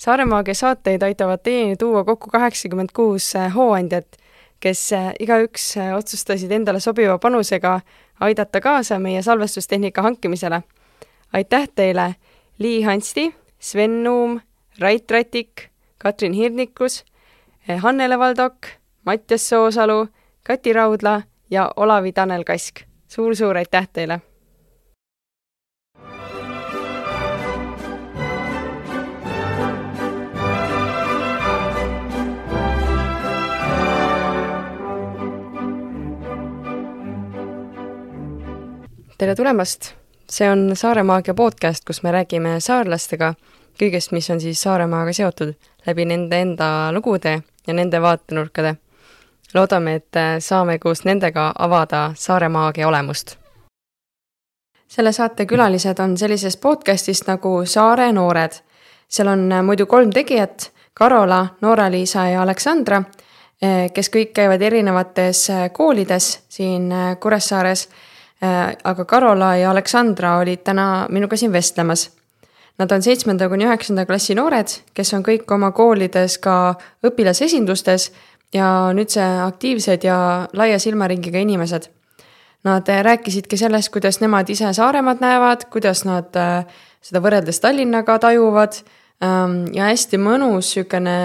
Saaremaagia saateid aitavad teieni tuua kokku kaheksakümmend kuus hooandjat, kes igaüks otsustasid endale sobiva panusega aidata kaasa meie salvestustehnika hankimisele. aitäh teile, Lii Hansti, Sven Nuum, Rait Ratik, Katrin Hirnikus, Hannele Valdok, Mattias Soosalu, Kati Raudla ja Olavi Tanel Kask suur,. suur-suur aitäh teile! Tere tulemast! see on Saare Maagia podcast, kus me räägime saarlastega kõigest, mis on siis Saaremaaga seotud, läbi nende enda lugude ja nende vaatenurkade. loodame, et saame koos nendega avada Saare Maagia olemust. selle saate külalised on sellisest podcastist nagu Saare noored. seal on muidu kolm tegijat, Karola, Noora-Liisa ja Aleksandra, kes kõik käivad erinevates koolides siin Kuressaares Äh, aga Karola ja Aleksandra olid täna minuga siin vestlemas. Nad on seitsmenda kuni üheksanda klassi noored, kes on kõik oma koolides ka õpilasesindustes ja nüüdse aktiivsed ja laia silmaringiga inimesed. Nad rääkisidki sellest, kuidas nemad ise Saaremaad näevad, kuidas nad äh, seda võrreldes Tallinnaga tajuvad ähm, ja hästi mõnus, niisugune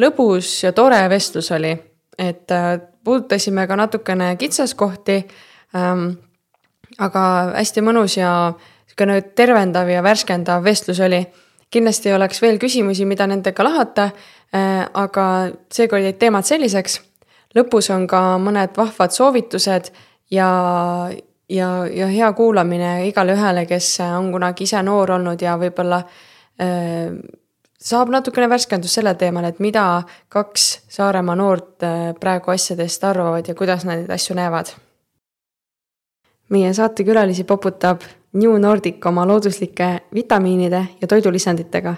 lõbus ja tore vestlus oli. et äh, puudutasime ka natukene kitsaskohti ähm, aga hästi mõnus ja niisugune tervendav ja värskendav vestlus oli. kindlasti oleks veel küsimusi, mida nendega lahata, äh, aga seekord jäid teemad selliseks. lõpus on ka mõned vahvad soovitused ja, ja, ja hea kuulamine igale ühele, kes on kunagi ise noor olnud ja võib-olla äh, saab natukene värskendust sellel teemal, et mida kaks Saaremaa noort äh, praegu asjadest arvavad ja kuidas nad neid asju näevad meie saatekülalisi poputab New Nordic oma looduslike vitamiinide ja toidulisanditega.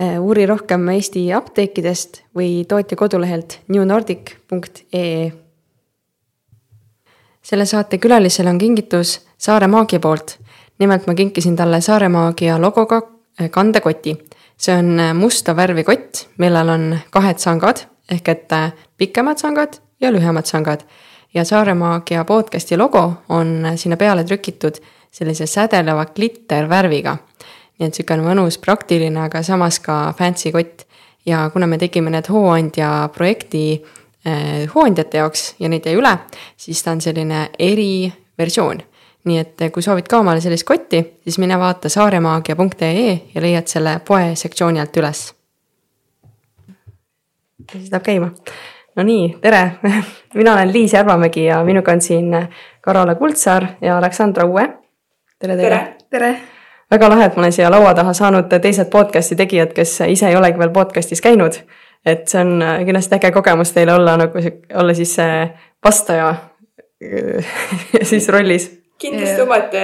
Äh, uuri rohkem Eesti apteekidest või tootja kodulehelt newnordic.ee. selle saate külalisele on kingitus Saare Maagia poolt. nimelt ma kinkisin talle Saare Maagia logoga äh, kandekoti. see on äh, musta värvi kott, millel on kahed sangad ehk et pikemad sangad ja lühemad sangad ja Saaremaagia podcasti logo on sinna peale trükitud sellise sädeleva glittervärviga. nii et niisugune mõnus, praktiline, aga samas ka fancy kott. ja kuna me tegime need hooandja projekti eh, hooandjate jaoks ja neid jäi üle, siis ta on selline eriversioon. nii et kui soovid ka omale sellist kotti, siis mine vaata saaremaagia.ee ja leiad selle poe sektsiooni alt üles. ja siis läheb käima no nii, tere mina olen Liis Järvamägi ja minuga on siin Karola Kuldsaar ja Aleksandra Uue. tere teile. tere. väga lahe, et ma olen siia laua taha saanud teised podcast'i tegijad, kes ise ei olegi veel podcast'is käinud. et see on kindlasti äge kogemus teile olla nagu, olla siis see vastaja siis rollis. kindlasti omaette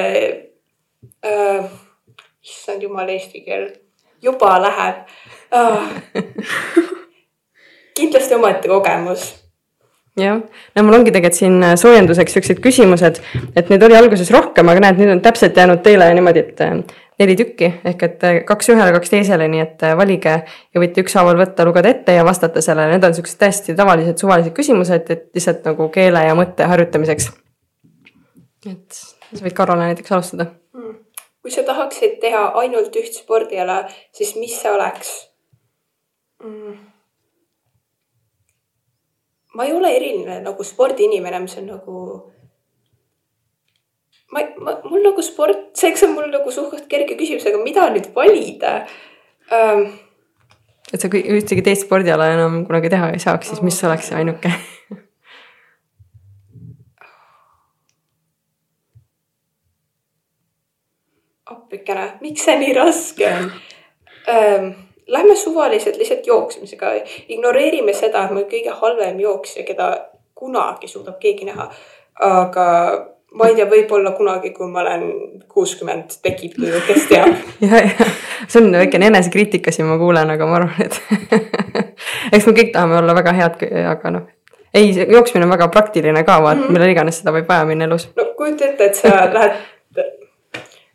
äh,, issand jumal, eesti keel juba läheb uh. kindlasti omaette kogemus jah, no mul ongi tegelikult siin äh, soojenduseks siuksed küsimused, et neid oli alguses rohkem, aga näed, nüüd on täpselt jäänud teile niimoodi, et äh, neli tükki ehk et äh, kaks ühele, kaks teisele, nii et valige ja võite ükshaaval võtta, lugeda ette ja vastata sellele, need on siuksed täiesti tavalised suvalised küsimused, et lihtsalt nagu keele ja mõtte harjutamiseks. et sa võid Karole näiteks alustada hmm.. kui sa tahaksid teha ainult üht spordiala, siis mis see oleks hmm.? Ma ei ole eriline nagu spordiinimene, mis on nagu. ma, ma, mul nagu sport, seeks on mul nagu suht-koht kerge küsimus, aga mida nüüd valida um,? et sa ühtegi teist spordiala enam kunagi teha ei saaks, siis mis oleks see ainuke appikene, miks see nii raske on um,? Lähme suvaliselt lihtsalt jooksmisega, ignoreerime seda, et ma olen kõige halvem jooksja, keda kunagi suudab keegi näha. aga ma ei tea, võib-olla kunagi, kui ma olen kuuskümmend, tekib tuju, kes teab ja, ja see on väikene enesekriitika siin, ma kuulen, aga ma arvan, et eks me kõik tahame olla väga head, aga noh ei, jooksmine on väga praktiline ka, vaat mm -hmm. millal iganes seda võib vaja minna elus. no kujuta ette, et sa lähed,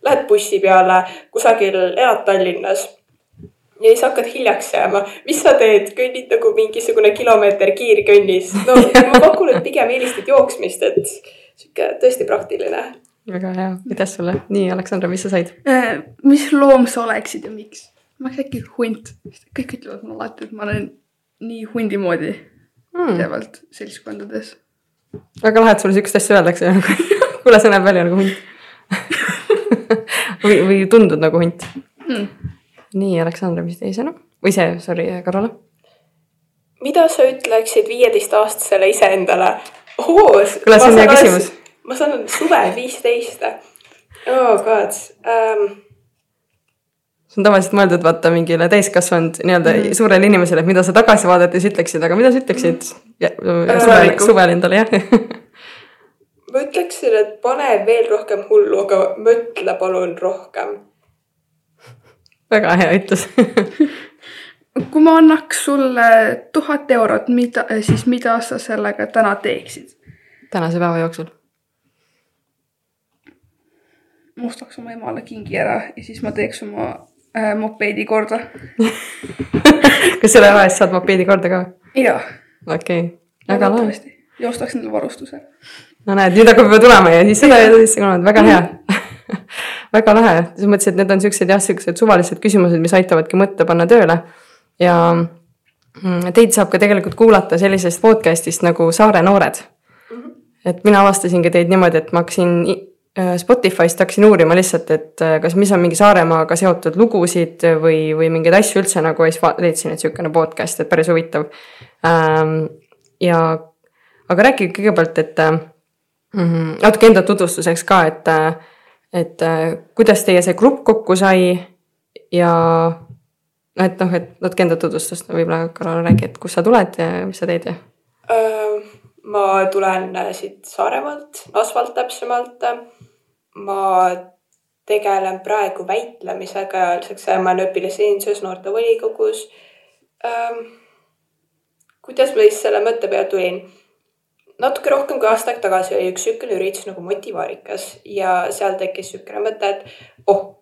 lähed bussi peale kusagil, elad Tallinnas ja siis hakkad hiljaks jääma. mis sa teed, kõnnid nagu mingisugune kilomeeter kiirkönnis. no ma pakun, et pigem eelistad jooksmist, et sihuke tõesti praktiline. väga hea, aitäh sulle. nii, Aleksandra, mis sa said? Äh, mis loom sa oleksid ja miks? ma oleks äkki hunt. kõik ütlevad mulle alati, et ma olen nii hundi moodi Hmm. pidevalt seltskondades. väga lahe, et sulle siukest asja öeldakse kuule, sa näed välja nagu hunt või, või tundud nagu hunt Hmm. Nii, Aleksandra, mis teie sõnum või see, sorry, Karola? mida sa ütleksid viieteistaastasele iseendale? kuule, see on hea küsimus. ma saan suvel viisteist. oh god um, see on tavaliselt mõeldud vaata mingile täiskasvanud nii-öelda Mhm. mm -hmm. suurele inimesele, et mida sa tagasi vaadates ütleksid, aga mida sa ütleksid ja, suvel, Tulevikku. suvel endale jah ma ütleksin, et pane veel rohkem hullu, aga mõtle palun rohkem. Väga hea ütlus kui ma annaks sulle tuhat eurot, mida, siis mida sa sellega täna teeksid? tänase päeva jooksul. ma ostaks oma emale kingi ära ja siis ma teeks oma äh, mopeedi korda. kas selle raha eest saad mopeedi korda ka? jah. okei okay., väga lahe. ja ostaks neile varustuse. no näed, nüüd hakkab juba tulema ja siis seda ja sisse kolmandat, väga hea väga lahe, selles mõttes, et need on siuksed jah, siuksed suvalised küsimused, mis aitavadki mõtte panna tööle. ja mm, teid saab ka tegelikult kuulata sellisest podcast'ist nagu Saare noored. et mina avastasingi teid niimoodi, et ma hakkasin äh, Spotify'st hakkasin uurima lihtsalt, et äh, kas, mis on mingi Saaremaaga seotud lugusid või, või mingeid asju üldse nagu ja siis leidsin, et sihukene podcast, et päris huvitav ähm, ja, aga rääkige kõigepealt, et äh, mm, natuke enda tutvustuseks ka, et, et äh, kuidas teie see grupp kokku sai ja et noh, et natuke enda tutvustust võib-olla Karol räägi, et kust sa tuled ja mis sa teed ja. ma tulen äh, siit Saaremaalt, Asfalt täpsemalt. ma tegelen praegu väitlemisega ja lisaks ma olen õpilasesinduses noortevolikogus. kuidas ma siis selle mõtte peale tulin? Natuke rohkem kui aasta aega tagasi oli üks niisugune üritus nagu Motivaarikas ja seal tekkis niisugune mõte, et oh,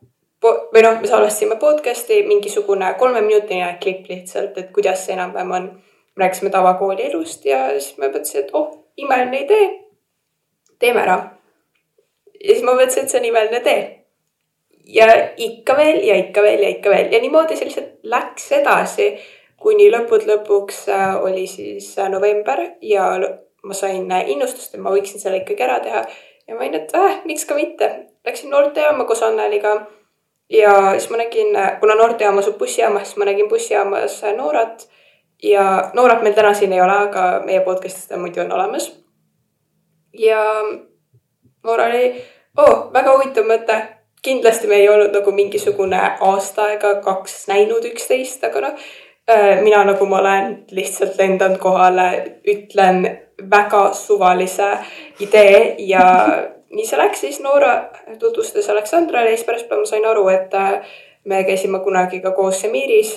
või noh, me salvestasime podcast'i, mingisugune kolmeminutiline klipp lihtsalt, et kuidas see enam-vähem on. rääkisime tavakooli elust ja siis ma mõtlesin, et oh, imeline idee. teeme ära. ja siis ma mõtlesin, et see on imeline tee. ja ikka veel ja ikka veel ja ikka veel ja niimoodi see lihtsalt läks edasi, kuni lõppude lõpuks äh, oli siis äh, november ja ma sain äh, innustust, et ma võiksin selle ikkagi ära teha. ja ma olin, et äh, miks ka mitte. Läksin noortejaama koos Anneliga ja siis ma nägin, kuna noortejaam asub bussijaamas, siis ma nägin bussijaamas Noorat ja Noorat meil täna siin ei ole, aga meie podcast'is ta muidu on olemas. ja Noora oli, oo, väga huvitav mõte. kindlasti me ei olnud nagu mingisugune aasta aega kaks näinud üksteist, aga noh, mina nagu ma olen lihtsalt lendan kohale, ütlen väga suvalise idee ja nii see läks, siis Noora tutvustas Aleksandrale ja siis pärast ma sain aru, et äh, me käisime kunagi ka koos Semiris.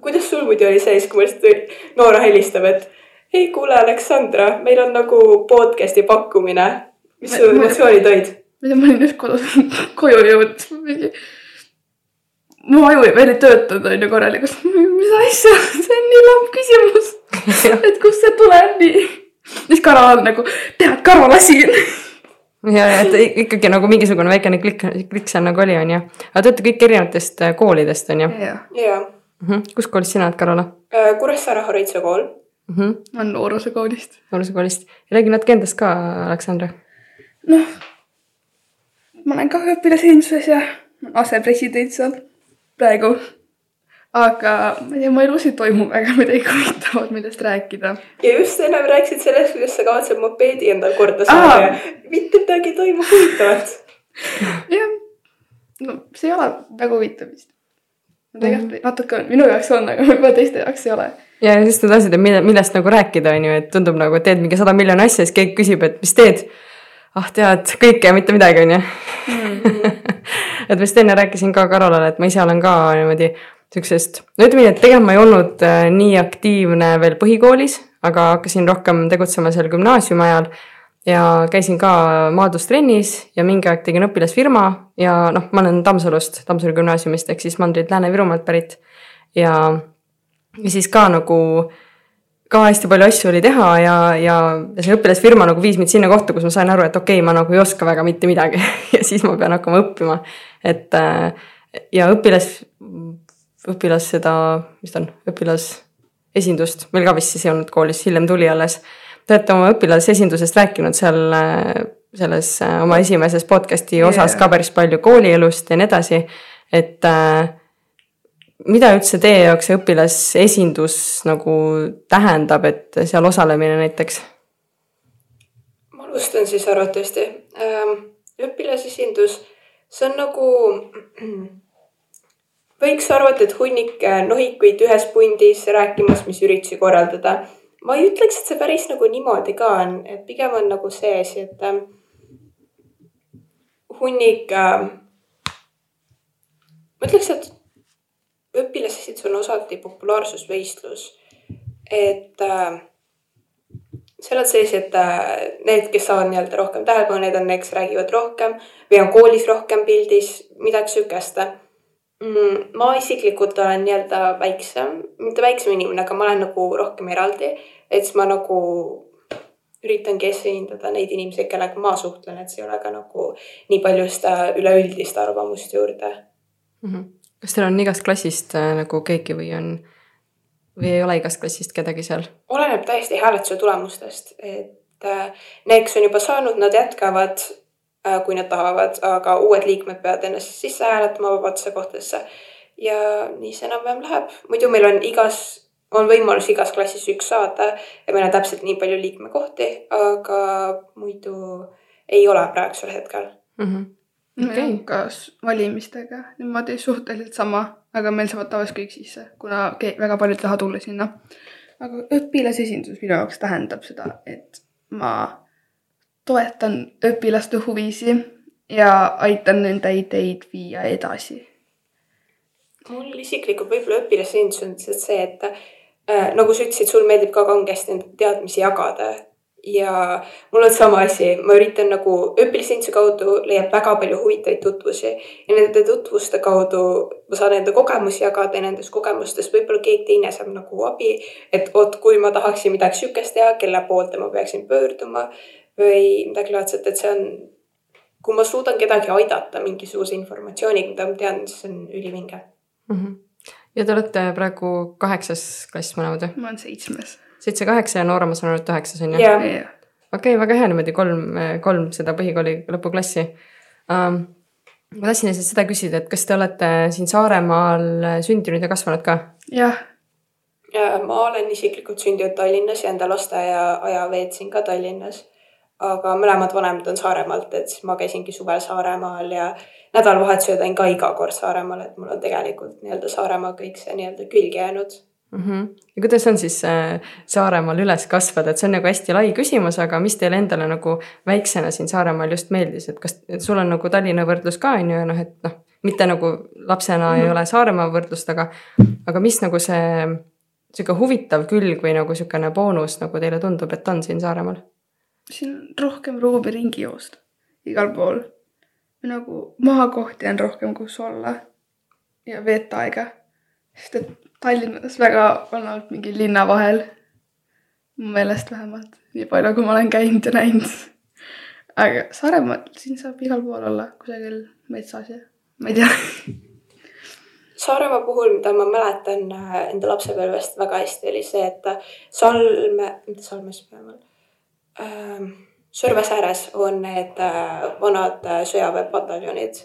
kuidas sul muidu oli see, siis kui ma lihtsalt, Noora helistab, et ei kuule, Aleksandra, meil on nagu podcast'i pakkumine. mis su Ma- ma- emotsioonid olid? ma ei tea, ma olin just kodus koju jõudnud, mingi. mu aju ei veel ei töötanud onju korralikult, mis asja, see on nii lamp küsimus. et kust see tuleb nii. Siis Karol on nagu, tead, Karol lasin. ja, ja et ikkagi nagu mingisugune väikene klikk, klikk seal nagu oli, on ju. aga te olete kõik erinevatest äh, koolidest, on ju jah, jaa. -hmm. kus koolis sina oled, Karola Äh, Kuressaare Hariduse kool. mm? -hmm. olen Nooruse koolist. noorsookoolist. räägi natuke endast ka, Aleksandra. noh, ma olen ka õpilasesinduses ja asepresident seal praegu. Aga ma ei tea, mu elus ei toimu väga midagi huvitavat, millest rääkida. ja just ennem rääkisid sellest, kuidas sa kavatsed mopeedi endal korda saada Aa. ja mitte midagi ei toimu huvitavat. jah, no see ei ole väga huvitav vist. tegelikult natuke on, minu jaoks on, aga võib-olla teiste jaoks ei ole. ja just need asjad, et mille, millest nagu rääkida, on ju, et tundub nagu, et teed mingi sada miljoni asja, siis keegi küsib, et mis teed. ah, tead kõike ja mitte midagi, on ju. et ma just enne rääkisin ka Karolale, et ma ise olen ka niimoodi siuksest, no ütleme nii, et tegelikult ma ei olnud äh, nii aktiivne veel põhikoolis, aga hakkasin rohkem tegutsema seal gümnaasiumi ajal ja käisin ka maadlustrennis ja mingi aeg tegin õpilasfirma ja noh, ma olen Tammsalust, Tammsalu gümnaasiumist ehk siis mandrilt Lääne-Virumaalt pärit. ja, ja siis ka nagu ka hästi palju asju oli teha ja, ja, ja see õpilasfirma nagu viis mind sinna kohta, kus ma sain aru, et okei okay,, ma nagu ei oska väga mitte midagi ja siis ma pean hakkama õppima. et äh, ja õpilas, õpilas seda, mis ta on, õpilasesindust, meil ka vist siis ei olnud koolis, hiljem tuli alles. Te olete oma õpilasesindusest rääkinud seal äh, selles äh, oma esimeses podcast'i osas yeah. ka päris palju koolielust ja nii edasi, et äh, mida üldse teie jaoks see õpilasesindus nagu tähendab, et seal osalemine näiteks? ma alustan siis arvatavasti. Ähm, õpilasesindus, see on nagu, võiks arvata, et hunnik nohikuid ühes pundis rääkimas, mis üritusi korraldada. ma ei ütleks, et see päris nagu niimoodi ka on, et pigem on nagu see asi, et ähm, hunnik äh,, ma ütleks, et õpilasesindus on osati populaarsusvõistlus, et äh, seal on sellised äh, need, kes saavad nii-öelda rohkem tähelepanu, need on need, kes räägivad rohkem või on koolis rohkem pildis, midagi sihukest. Ma isiklikult olen nii-öelda väiksem, mitte väiksem inimene, aga ma olen nagu rohkem eraldi, et siis ma nagu üritangi esindada neid inimesi, kellega ma suhtlen, et see ei ole ka nagu nii palju seda üleüldist arvamust juurde mm. -hmm kas teil on igast klassist äh, nagu keegi või on, või ei ole igast klassist kedagi seal? oleneb täiesti hääletuse tulemustest, et äh, need, kes on juba saanud, nad jätkavad äh,, kui nad tahavad, aga uued liikmed peavad ennast sisse hääletama vabaduse kohtadesse. ja nii see enam-vähem läheb, muidu meil on igas, on võimalus igas klassis üks saada ja meil on täpselt nii palju liikmekohti, aga muidu ei ole praegusel hetkel mm. -hmm okay.. ka valimistega niimoodi suhteliselt sama, aga meil saavad tavaliselt kõik sisse, kuna väga paljud ei taha tulla sinna. aga õpilasesindus minu jaoks tähendab seda, et ma toetan õpilaste huvisi ja aitan nende ideid viia edasi. mul isiklikult võib-olla õpilasesindus on lihtsalt see, et äh, nagu sa ütlesid, sul meeldib ka kangesti enda teadmisi jagada ja mul on sama asi, ma üritan nagu õpilasinduse kaudu leiab väga palju huvitavaid tutvusi ja nende tutvuste kaudu ma saan enda kogemusi jagada ja nendest kogemustest võib-olla keegi teine saab nagu abi. et vot, kui ma tahaksin midagi sihukest teha, kelle poolde ma peaksin pöörduma või midagi laadset, et see on, kui ma suudan kedagi aidata mingisuguse informatsiooniga, mida ma tean, siis see on ülivinge mm. -hmm. ja te olete praegu kaheksas klass mõlemad või? ma olen seitsmes seitse-kaheksa ja noorem, ma saan aru, et üheksas on ju yeah.? okei okay,, väga hea niimoodi kolm, kolm seda põhikooli lõpuklassi um,. ma tahtsin lihtsalt seda küsida, et kas te olete siin Saaremaal sündinud ja kasvanud ka? jah. ma olen isiklikult sündinud Tallinnas ja enda lasteaiaaja veetsin ka Tallinnas. Aga mõlemad vanemad on Saaremaalt, et siis ma käisingi suvel Saaremaal ja nädalavahetusel käin ka iga kord Saaremaal, et mul on tegelikult nii-öelda Saaremaa kõik see nii-öelda külge jäänud mm. -hmm. ja kuidas on siis äh, Saaremaal üles kasvada, et see on nagu hästi lai küsimus, aga mis teile endale nagu väiksena siin Saaremaal just meeldis, et kas et sul on nagu Tallinna võrdlus ka on ju noh, et noh, mitte nagu lapsena mm -hmm. ei mhm. ole Saaremaa võrdlust, aga, aga mis nagu see sihuke huvitav külg või nagu sihukene boonus nagu teile tundub, et on siin Saaremaal? Siin on rohkem ruumi ringi joosta igal pool. nagu maakohti on rohkem, kus olla ja veeta aega. sest et Tallinnas väga on olnud mingi linna vahel. mu meelest vähemalt, nii palju, kui ma olen käinud ja näinud. aga Saaremaal, siin saab igal pool olla kusagil metsas ja ma ei tea Saaremaa puhul, mida ma mäletan äh, enda lapsepõlvest väga hästi, oli see, et Salme, mitte Salmes peamal ähm,, Sõrves ääres on need äh, vanad äh, sõjaväepataljonid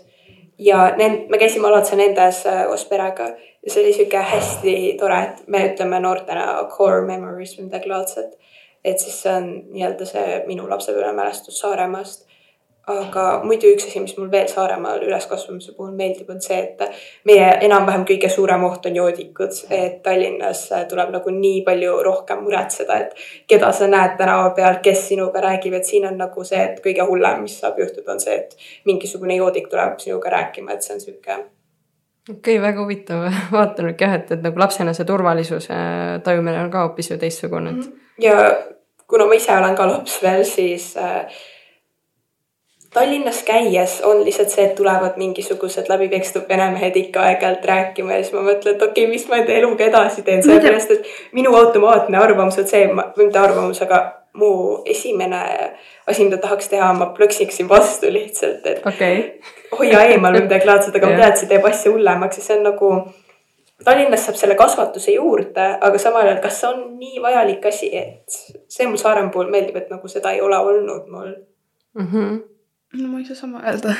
ja need, me käisime alati nendes koos perega ja see oli sihuke hästi tore, et me ütleme noortena core memories või midagi laadset. et siis see on nii-öelda see minu lapsepõlvemälestus Saaremaast. Aga muidu üks asi, mis mul veel Saaremaal üleskasvamise puhul meeldib, on see, et meie enam-vähem kõige suurem oht on joodikud, et Tallinnas tuleb nagu nii palju rohkem muretseda, et keda sa näed tänava peal, kes sinuga räägib, et siin on nagu see, et kõige hullem, mis saab juhtuda, on see, et mingisugune joodik tuleb sinuga rääkima, et see on sihuke okei okay,, väga huvitav vaatenurk jah, et, et nagu lapsena see turvalisuse tajumine on ka hoopis ju teistsugune, et. Mhm. ja kuna ma ise olen ka laps veel, siis äh, Tallinnas käies on lihtsalt see, et tulevad mingisugused läbipekstud venemehed ikka aeg-ajalt rääkima ja siis ma mõtlen, et okei okay,, mis ma enda eluga edasi teen, sellepärast et minu automaatne arvamus on see, või mitte arvamus, aga mu esimene asi, mida tahaks teha, ma plõksiksin vastu lihtsalt, et okei. hoia eemal või midagi laadset, aga ma Jah. tean, et see teeb asja hullemaks ja see on nagu. Tallinnas saab selle kasvatuse juurde, aga samal ajal, kas see on nii vajalik asi, et see mul Saaremaa puhul meeldib, et nagu seda ei ole olnud mul Mhm. No ma ei saa sama öelda.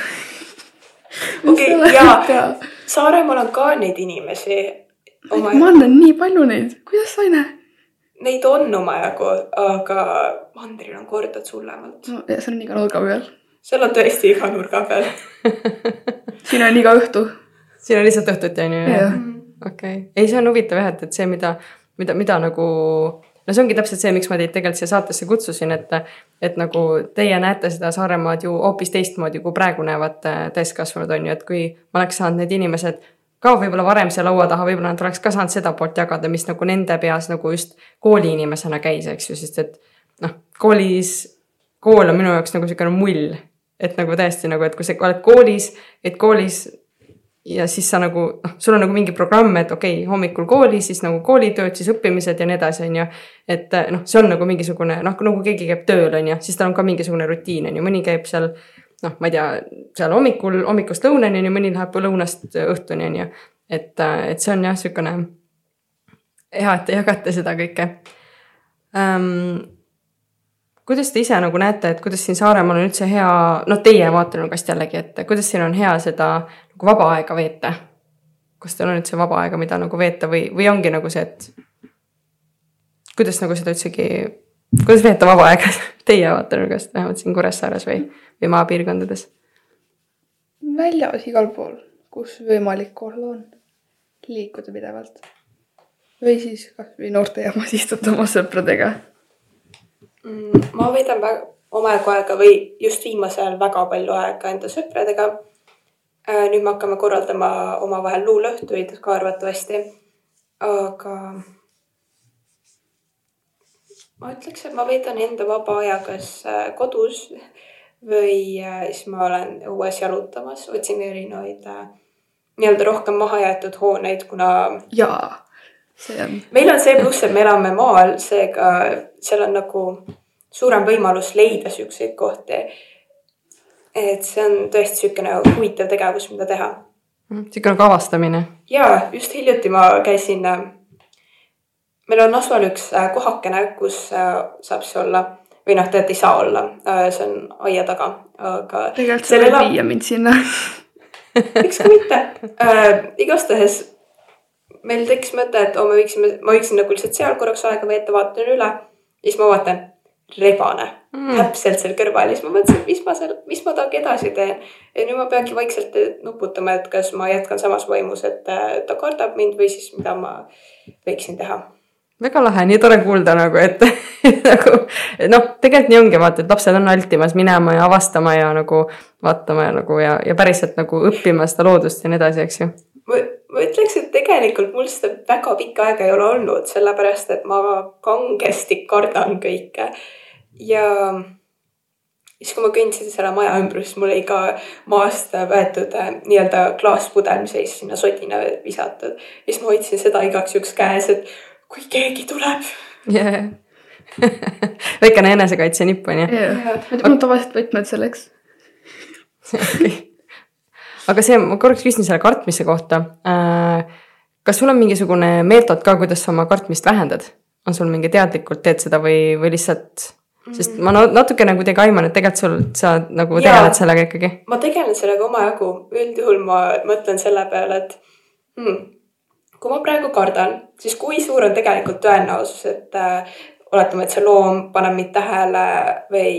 Okei, jaa. Saaremaal on ka neid inimesi. oma, ma annan nii palju neid, kuidas sa ei näe? neid on omajagu, aga mandril on kordades hullemalt. no ja see on iga nurga peal. seal on tõesti iga nurga peal. siin on iga õhtu. siin on lihtsalt õhtuti on ju, jah, okei okay., ei, see on huvitav jah, et, et see, mida, mida, mida nagu no see ongi täpselt see, miks ma teid tegelikult siia saatesse kutsusin, et, et nagu teie näete seda Saaremaad ju hoopis teistmoodi, kui praegu näevad äh, täiskasvanud on ju, et kui ma oleks saanud need inimesed ka võib-olla varem siia laua taha, võib-olla nad oleks ka saanud seda poolt jagada, mis nagu nende peas nagu just kooli inimesena käis, eks ju, sest et noh, koolis, kool on minu jaoks nagu niisugune mull, et nagu täiesti nagu, et kui sa oled koolis, et koolis ja siis sa nagu noh, sul on nagu mingi programm, et okei okay,, hommikul kooli, siis nagu koolitööd, siis õppimised ja nii edasi, on ju. et eh, noh, see on nagu mingisugune noh, nagu keegi käib tööl, on ju, siis tal on ka mingisugune rutiin on ju, mõni käib seal noh, ma ei tea, seal hommikul, hommikust lõunani on ju, mõni läheb lõunast õhtuni on ju. et, et see on jah, niisugune hea, et te jagate seda kõike ähm,. kuidas te ise nagu näete, et kuidas siin Saaremaal on üldse hea, noh, teie vaatenurgast jällegi, et kuidas siin on hea seda nagu vaba aega veeta? kas teil on üldse vaba aega, mida nagu veeta või, või ongi nagu see, et kuidas nagu seda üldsegi, kuidas veeta vaba aega teie vaatenurgast, vähemalt siin Kuressaares või, või maapiirkondades? väljas igal pool, kus võimalik olla on, liikuda pidevalt. või siis kasvõi noortejaamas istuda oma sõpradega. Mm, ma veedan väga omajagu aega või just viimasel ajal väga palju aega enda sõpradega. Nüüd me hakkame korraldama omavahel luuleõhtuid ka arvatavasti. aga ma ütleks, et ma veedan enda vaba aja kas äh, kodus või äh, siis ma olen õues jalutamas, otsin erinevaid äh, nii-öelda rohkem mahajäetud hooneid, kuna jaa, see on, meil on see pluss, et me elame maal, seega seal on nagu suurem võimalus leida siukseid kohti. Et see on tõesti siukene huvitav tegevus, mida teha. niisugune nagu avastamine. ja just hiljuti ma käisin. meil on Asval üks äh, kohakene, kus äh, saab siis olla või noh, tegelikult ei saa olla, see on aia taga, aga tegelikult sa võid viia mind sinna. miks ka mitte äh,. igastahes meil tekkis mõte, et oo, me võiksime, ma võiksin nagu lihtsalt seal korraks aega veeta, vaatan üle ja siis ma vaatan rebane mm. täpselt seal kõrval ja siis ma mõtlesin, et mis ma seal, mis ma temaga edasi teen. ja nüüd ma peangi vaikselt nuputama, et kas ma jätkan samas vaimus, et äh, ta kardab mind või siis mida ma võiksin teha. väga lahe, nii tore kuulda nagu, et nagu noh, tegelikult nii ongi, vaata, et lapsed on altimas minema ja avastama ja nagu vaatama ja nagu ja, ja päriselt nagu õppima seda loodust ja nii edasi, eks ju. ma, ma ütleks, et tegelikult mul seda väga pikka aega ei ole olnud, sellepärast et ma kangesti kardan kõike. Ja siis, kui ma kõndsin selle maja ümber, siis mul oli ka maast võetud äh, nii-öelda klaaspudel, mis oli sinna sodina visatud. ja siis ma hoidsin seda igaks juhuks käes, et kui keegi tuleb. Yeah. väikene enesekaitsenipp on ju. mul on tavaliselt võtmed selleks. aga see, ma korraks küsin selle kartmise kohta. kas sul on mingisugune meetod ka, kuidas sa oma kartmist vähendad? on sul mingi teadlikult teed seda või, või lihtsalt, sest ma na- natukene kuidagi aiman, et tegelikult sul, sa nagu Jaa. tegeled sellega ikkagi. ma tegelen sellega omajagu, üldjuhul ma mõtlen selle peale, et hmm, kui ma praegu kardan, siis kui suur on tegelikult tõenäosus, et äh, oletame, et see loom paneb mind tähele või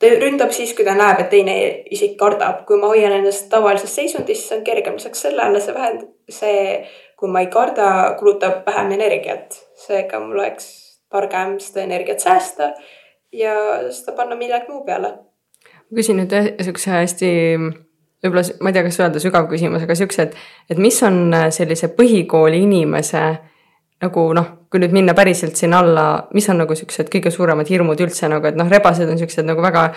ta ründab siis, kui ta näeb, et teine isik kardab. kui ma hoian ennast tavalises seisundis, siis on kergem, lisaks sellele see vähend-, see, kui ma ei karda, kulutab vähem energiat. seega mul oleks targem seda energiat säästa ja seda panna millegi muu peale. Ma küsin nüüd ühe siukse hästi, võib-olla ma ei tea, kas öelda sügav küsimus, aga siukse, et, et mis on äh, sellise põhikooli inimese nagu noh, kui nüüd minna päriselt sinna alla, mis on nagu siuksed kõige suuremad hirmud üldse nagu, et noh, rebased on siuksed nagu väga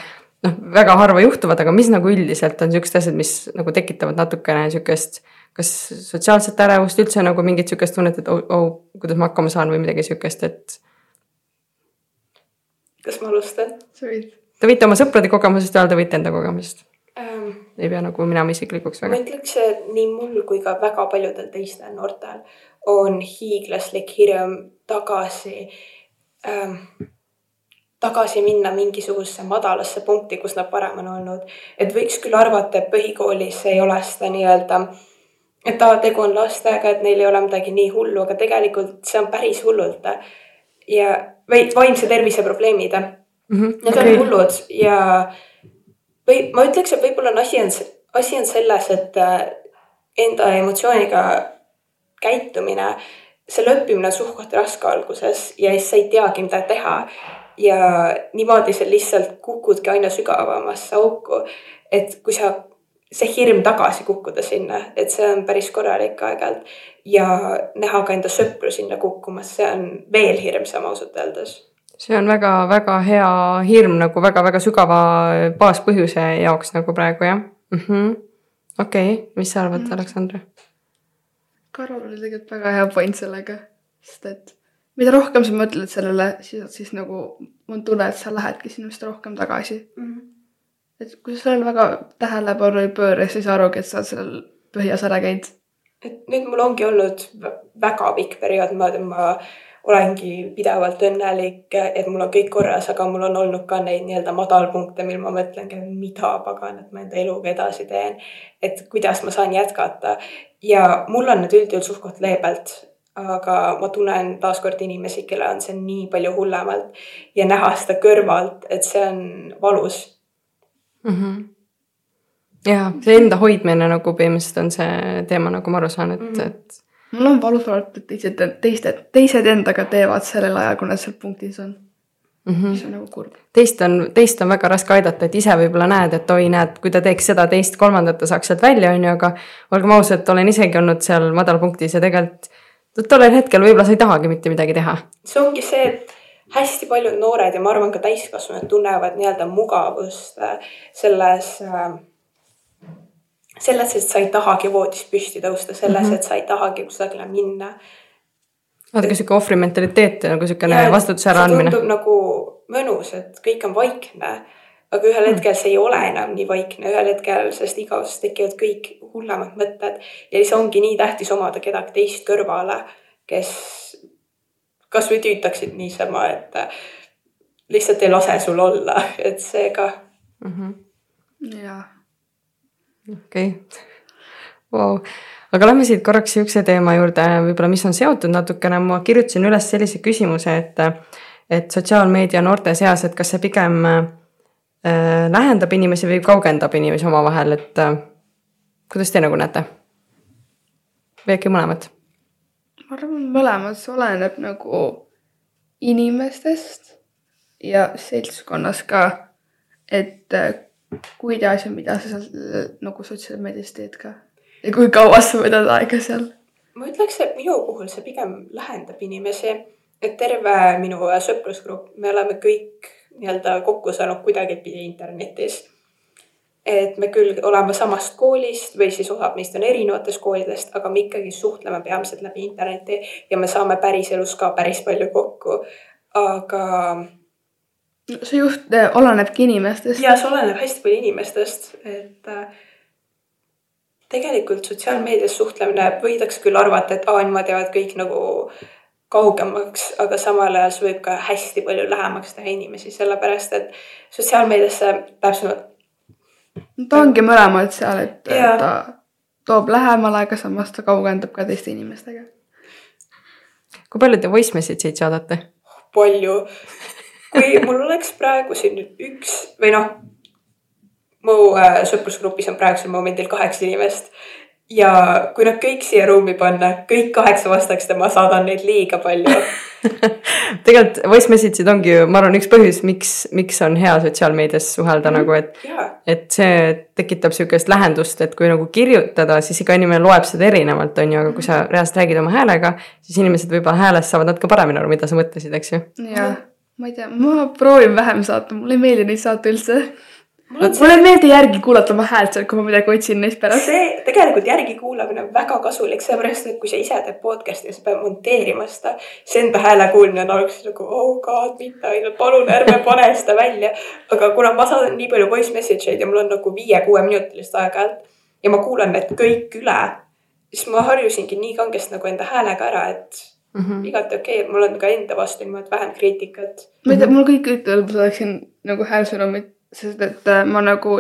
noh, väga harva juhtuvad, aga mis nagu üldiselt on siuksed asjad, mis nagu tekitavad natukene siukest kas sotsiaalset ärevust üldse nagu mingit siukest tunnet, et oh, oh, kuidas ma hakkama saan või midagi siukest, et kas ma alustan sa võid. te võite oma sõprade kogemusest öelda, võite enda kogemusest. ähm,? ei pea nagu minema isiklikuks ma väga. ütleks, et nii mul kui ka väga paljudel teistel noortel on hiiglaslik hirm tagasi ähm,, tagasi minna mingisugusesse madalasse punkti, kus nad varem on olnud. et võiks küll arvata, et põhikoolis ei ole seda nii-öelda, et aa, tegu on lastega, et neil ei ole midagi nii hullu, aga tegelikult see on päris hullult. ja, või vaimse tervise probleemid Need on hullud ja või ma ütleks, et võib-olla on asi on, asi on selles, et äh, enda emotsiooniga käitumine, selle õppimine on suht-koht raske alguses ja siis sa ei teagi, mida teha. ja niimoodi sa lihtsalt kukudki aina sügavamasse auku. et kui sa, see hirm tagasi kukkuda sinna, et see on päris korralik aeg-ajalt ja näha ka enda sõpru sinna kukkumas, see on veel hirmsam ausalt öeldes see on väga-väga hea hirm nagu väga-väga sügava baaspõhjuse jaoks nagu praegu jah mm -hmm.. okei okay., mis sa arvad, Aleksandr? Karol oli tegelikult väga hea point sellega, sest et mida rohkem sa mõtled sellele, siis, siis nagu on tunne, et sa lähedki sinna vist rohkem tagasi. mm. -hmm. Et kui sa sellele väga tähelepanu ei pööra, siis arugi, et sa oled sellel põhjas ära käinud. et nüüd mul ongi olnud vä- väga pikk periood niimoodi, ma olengi pidevalt õnnelik, et mul on kõik korras, aga mul on olnud ka neid nii-öelda madalpunkte, mil ma mõtlengi, mida paganat ma enda eluga edasi teen. et kuidas ma saan jätkata ja mul on need üldjuhul suht-koht leebelt, aga ma tunnen taaskord inimesi, kellel on see nii palju hullemalt ja näha seda kõrvalt, et see on valus mm. -hmm. ja see enda hoidmine nagu põhimõtteliselt on see teema, nagu ma aru saan, et mm, et mul on valus vaadata, et teised, teised, teised endaga teevad sellel ajal, kui nad seal punktis on, mm -hmm. mis on nagu kurb. teist on, teist on väga raske aidata, et ise võib-olla näed, et oi, näed, kui ta teeks seda, teist, kolmandat, ta saaks sealt välja, on ju, aga olgem ausad, olen isegi olnud seal madalpunktis ja tegelikult tollel hetkel võib-olla sa ei tahagi mitte midagi teha. see ongi see, et hästi paljud noored ja ma arvan ka täiskasvanud tunnevad nii-öelda mugavust äh, selles äh, selles, et sa ei tahagi voodist püsti tõusta, selles mm, -hmm. et sa ei tahagi kusagile minna. vaadake sihuke ohvrimentaliteet nagu siukene vastutuse äraandmine. tundub nagu mõnus, et kõik on vaikne, aga ühel hetkel see ei ole enam nii vaikne, ühel hetkel sellest igavesest tekivad kõik hullemad mõtted ja siis ongi nii tähtis omada kedagi teist kõrvale, kes kasvõi tüütaksid niisama, et äh, lihtsalt ei lase sul olla, et seega jaa. okei, vau, aga lähme siit korraks siukse teema juurde, võib-olla, mis on seotud natukene, ma kirjutasin üles sellise küsimuse, et et sotsiaalmeedia noorte seas, et kas see pigem äh, lähendab inimesi või kaugendab inimesi omavahel, et äh, kuidas te nagu näete? või äkki mõlemat? Ma arvan, mõlemad, see oleneb nagu inimestest ja seltskonnas ka, et äh, kuidas ja mida sa seal nagu sotsiaalmeedias teed ka ja kui kaua sa võtad aega seal. ma ütleks, et minu puhul see pigem lähendab inimesi, et terve minu sõprusgrupp, me oleme kõik nii-öelda kokku saanud kuidagipidi internetis. Et me küll oleme samast koolist või siis osad meist on erinevatest koolidest, aga me ikkagi suhtleme peamiselt läbi interneti ja me saame päriselus ka päris palju kokku. aga see just äh, olenebki inimestest. ja see oleneb hästi palju inimestest, et äh, tegelikult sotsiaalmeedias suhtlemine võidakse küll arvata, et aa, niimoodi jäävad kõik nagu kaugemaks, aga samal ajal see võib ka hästi palju lähemaks teha inimesi, sellepärast et sotsiaalmeediasse täpsemalt ta ongi mõlemad seal, et Jaa. ta toob lähemale, aga samas ta kaugendab ka teiste inimestega. kui palju te voice message'id saadate? palju. kui mul oleks praegu siin üks või noh, mu äh, sõprusgrupis on praegusel momendil kaheksa inimest ja kui nad kõik siia ruumi panna, kõik kaheksa vastaks, ma saadan neid liiga palju. tegelikult voice message'id ongi ju, ma arvan, üks põhjus, miks, miks on hea sotsiaalmeedias suhelda mm nagu, et ja, et see tekitab sihukest lähendust, et kui nagu kirjutada, siis iga inimene loeb seda erinevalt, on ju, aga kui sa reaalselt räägid oma häälega, siis inimesed võib-olla häälest saavad natuke paremini aru, mida sa mõtlesid, eks ju. ja ma ei tea, ma proovin vähem saata, mulle ei meeldi neid saata üldse. Mulle ei meeldi järgi kuulata oma häält seal, kui ma midagi otsin neist pärast. see tegelikult järgi kuulamine on väga kasulik, sellepärast et kui sa ise teed podcast'i ja sa pead monteerima seda, siis enda hääle kuulmine on alguses nagu oh god, mitte ainult, palun ärme pane seda välja. aga kuna ma saadan nii palju voice message eid ja mul on nagu viie-kuueminutilist aeg-ajalt ja ma kuulan need kõik üle, siis ma harjusingi nii kangesti nagu enda häälega ära, et mm. -hmm. igati okei okay., mul on ka enda vastu niimoodi vähem kriitikat. ma ei tea, mul kõik ütlevad, et ma saaksin nagu häälsõnumit, sest et äh, ma nagu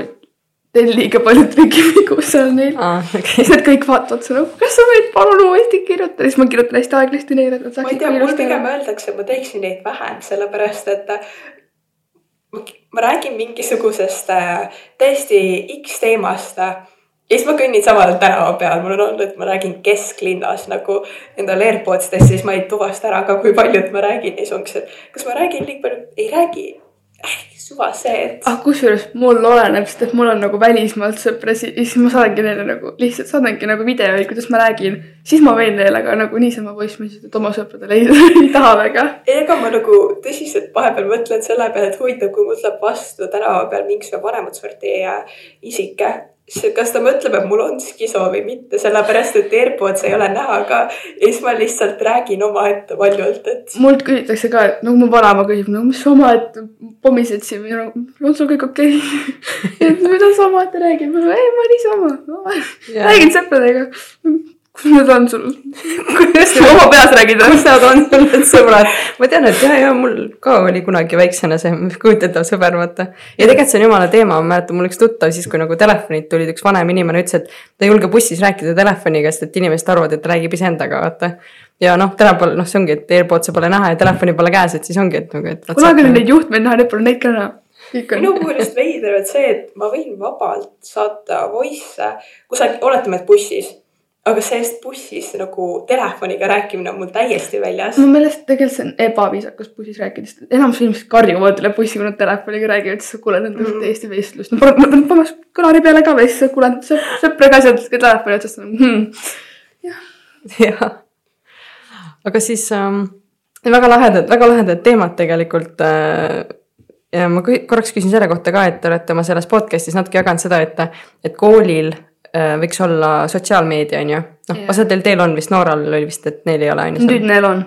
teen liiga palju trükivigu seal neil. aa, okei. Siis nad kõik vaatavad seda, kas sa võid palun uuesti kirjutada, siis ma kirjutan hästi aeglasti neile, et nad ma ei saaksid tea, mul pigem öeldakse, et ma teeksin neid vähem, sellepärast et äh, ma, ma räägin mingisugusest äh, täiesti X teemast ja siis ma kõnnin samal tänava peal, mul on olnud, et ma räägin kesklinnas nagu endale AirPodsidest, siis ma ei tuvasta ära ka, kui palju, et ma räägin. Ja siis ongi see, et kas ma räägin liiga palju, ei räägi. Suva see, et ah, kusjuures mul oleneb, sest et mul on nagu välismaalt sõprasi ja siis ma saadangi neile nagu lihtsalt saadangi nagu videoid, kuidas ma räägin. siis ma võin neile ka nagu niisama voice message, et oma sõpradele ei, ei taha väga. ega ma nagu tõsiselt vahepeal mõtlen selle peale, et huvitav, kui mul tuleb vastu tänava peal mingisugune vanemat sorti isik, siis kas ta mõtleb, et mul on skiso või mitte, sellepärast et AirPods ei ole näha ka. ja siis ma lihtsalt räägin omaette valjult, et mult küsitakse ka, et nagu mu vanaema küsib, no mis sa omaette pommised siin no on sul kõik okei okay? et mida sa omaette räägid? ei, ma niisama no,. räägin sõpradega. Kus need on sul? kuidas oma peas räägid või? kus nad on sul need sõbrad? ma tean, et ja, ja mul ka oli kunagi väiksena see kujutatav sõber, vaata. ja tegelikult see on jumala teema, ma mäletan, mul üks tuttav siis, kui nagu telefonid tulid, üks vanem inimene ütles, et ta ei julge bussis rääkida telefoniga, sest et inimesed arvavad, et ta räägib iseendaga, vaata. ja noh, tänapäeval noh, see ongi, et AirPodsi pole näha ja telefoni pole käes, et siis ongi, et nagu, et. kunagi oli neid juhtmeid näha, nüüd pole neid ka näha. minu puhul just veider on see, et ma võin vabalt saata voice'e kusagil, oletame, et bussis. Aga sellest bussis nagu telefoniga rääkimine on mul täiesti väljas mu meelest tegelikult see on ebaviisakas bussis rääkida, sest enamus inimesed karjuvad üle bussi, kui nad telefoniga räägivad, siis sa kuuled nende Mhm. täiesti vestlust. no ma pean panema kõlari peale ka või siis sa kuuled sõp- sõpra ka sealt telefoni otsast hmm.. jah. aga siis ähm, väga lahedad, väga lahedad teemad tegelikult äh,. ja ma korraks küsin selle kohta ka, et te olete oma selles podcast'is natuke jaganud seda, et, et koolil võiks olla sotsiaalmeedia, on ju. noh Jah., osadel teil on vist, Nooral oli vist, et neil ei ole, on nüüd ju. neil on.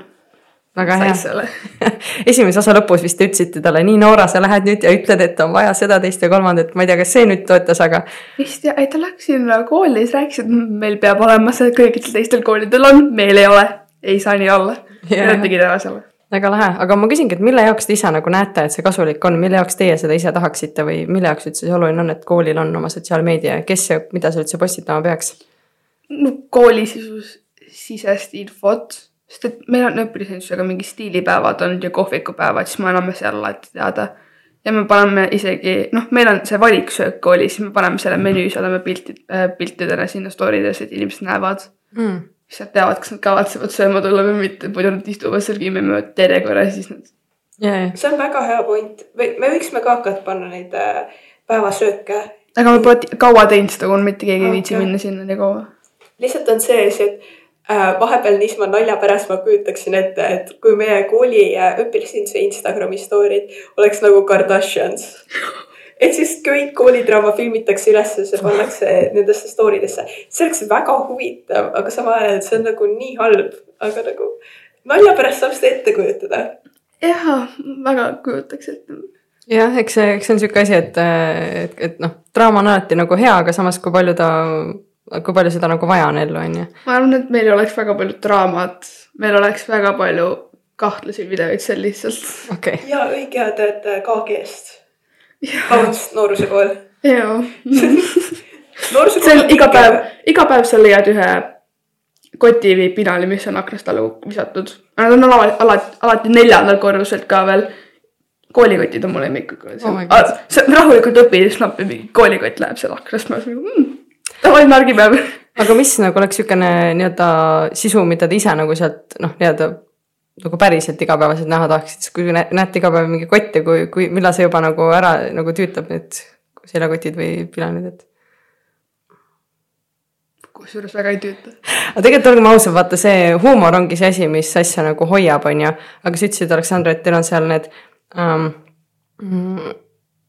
väga hea. esimese osa lõpus vist te ütlesite talle, nii Noora, sa lähed nüüd ja ütled, et on vaja seda, teist ja kolmandat, ma ei tea, kas see nüüd töötas, aga vist ja, ei ta läks sinna kooli, siis rääkis, et meil peab olema see, kõigil teistel koolidel on, meil ei ole. ei saa nii olla. ja Jah. nad tegid ära selle. Väga lahe, aga ma küsingi, et mille jaoks te ise nagu näete, et see kasulik on, mille jaoks teie seda ise tahaksite või mille jaoks üldse see oluline on, et koolil on oma sotsiaalmeedia ja kes ja mida seal üldse postitama peaks? no koolisisus, sisest infot, sest et meil on õpilasendusega mingi stiilipäevad olnud ja kohvikupäevad, siis me anname seal alati teada. ja me paneme isegi, noh, meil on see valiksöök koolis, me paneme selle menüü, saadame pilti äh,, piltidena sinna story desse, et inimesed näevad. Mm. Siis nad teavad, kas nad kavatsevad sööma tulla või mitte, muidu nad istuvad seal kinni mööda järjekorras, siis nad. ja, ja, see on väga hea point või me võiksime ka hakata panna neid äh, päevasööke. aga me pole kaua teinud seda, kuna mitte keegi ei viitsi Okei. minna sinna nii kaua. lihtsalt on see asi, et äh, vahepeal niisama nalja pärast ma kujutaksin ette, et kui meie kooli äh, õpilasinduse Instagrami story'd oleks nagu Kardashians. et siis kõik koolidraama filmitakse üles ja see pannakse nendesse story desse. see oleks väga huvitav, aga samal ajal see on nagu nii halb, aga nagu nalja pärast saab seda ette kujutada. jah, väga kujutaks ette. jah, eks see, eks see on sihuke asi, et, et, et noh, draama on alati nagu hea, aga samas, kui palju ta, kui palju seda nagu vaja on ellu, on ju. ma arvan, et meil oleks väga palju draamat, meil oleks väga palju kahtlasi videoid seal lihtsalt. okei okay., ja õige hea teate KG-st. vabandust, noorusekool. jaa. see on iga päev, iga päev sa leiad ühe koti või pinali, mis on aknast alla visatud. Nad on alati, alati, alati neljandal korruselt ka veel. koolikotid on mu lemmikud Oh sa rahulikult õpid siis nappi mingi koolikott läheb seal aknast, ma olen nagu mm, tavaline argipäev. aga mis nagu oleks niisugune nii-öelda sisu, mida te ise nagu sealt noh, nii-öelda nagu päriselt igapäevaselt näha tahaksite, kui nä- näete iga päev mingi kotte, kui, kui, millal see juba nagu ära nagu tüütab need seljakotid või pilanid, et. kusjuures väga ei tüüta. aga tegelikult olgem ausad, vaata see huumor ongi see asi, mis asja nagu hoiab, on ju. aga sa ütlesid, Aleksandr, et teil on seal need um,.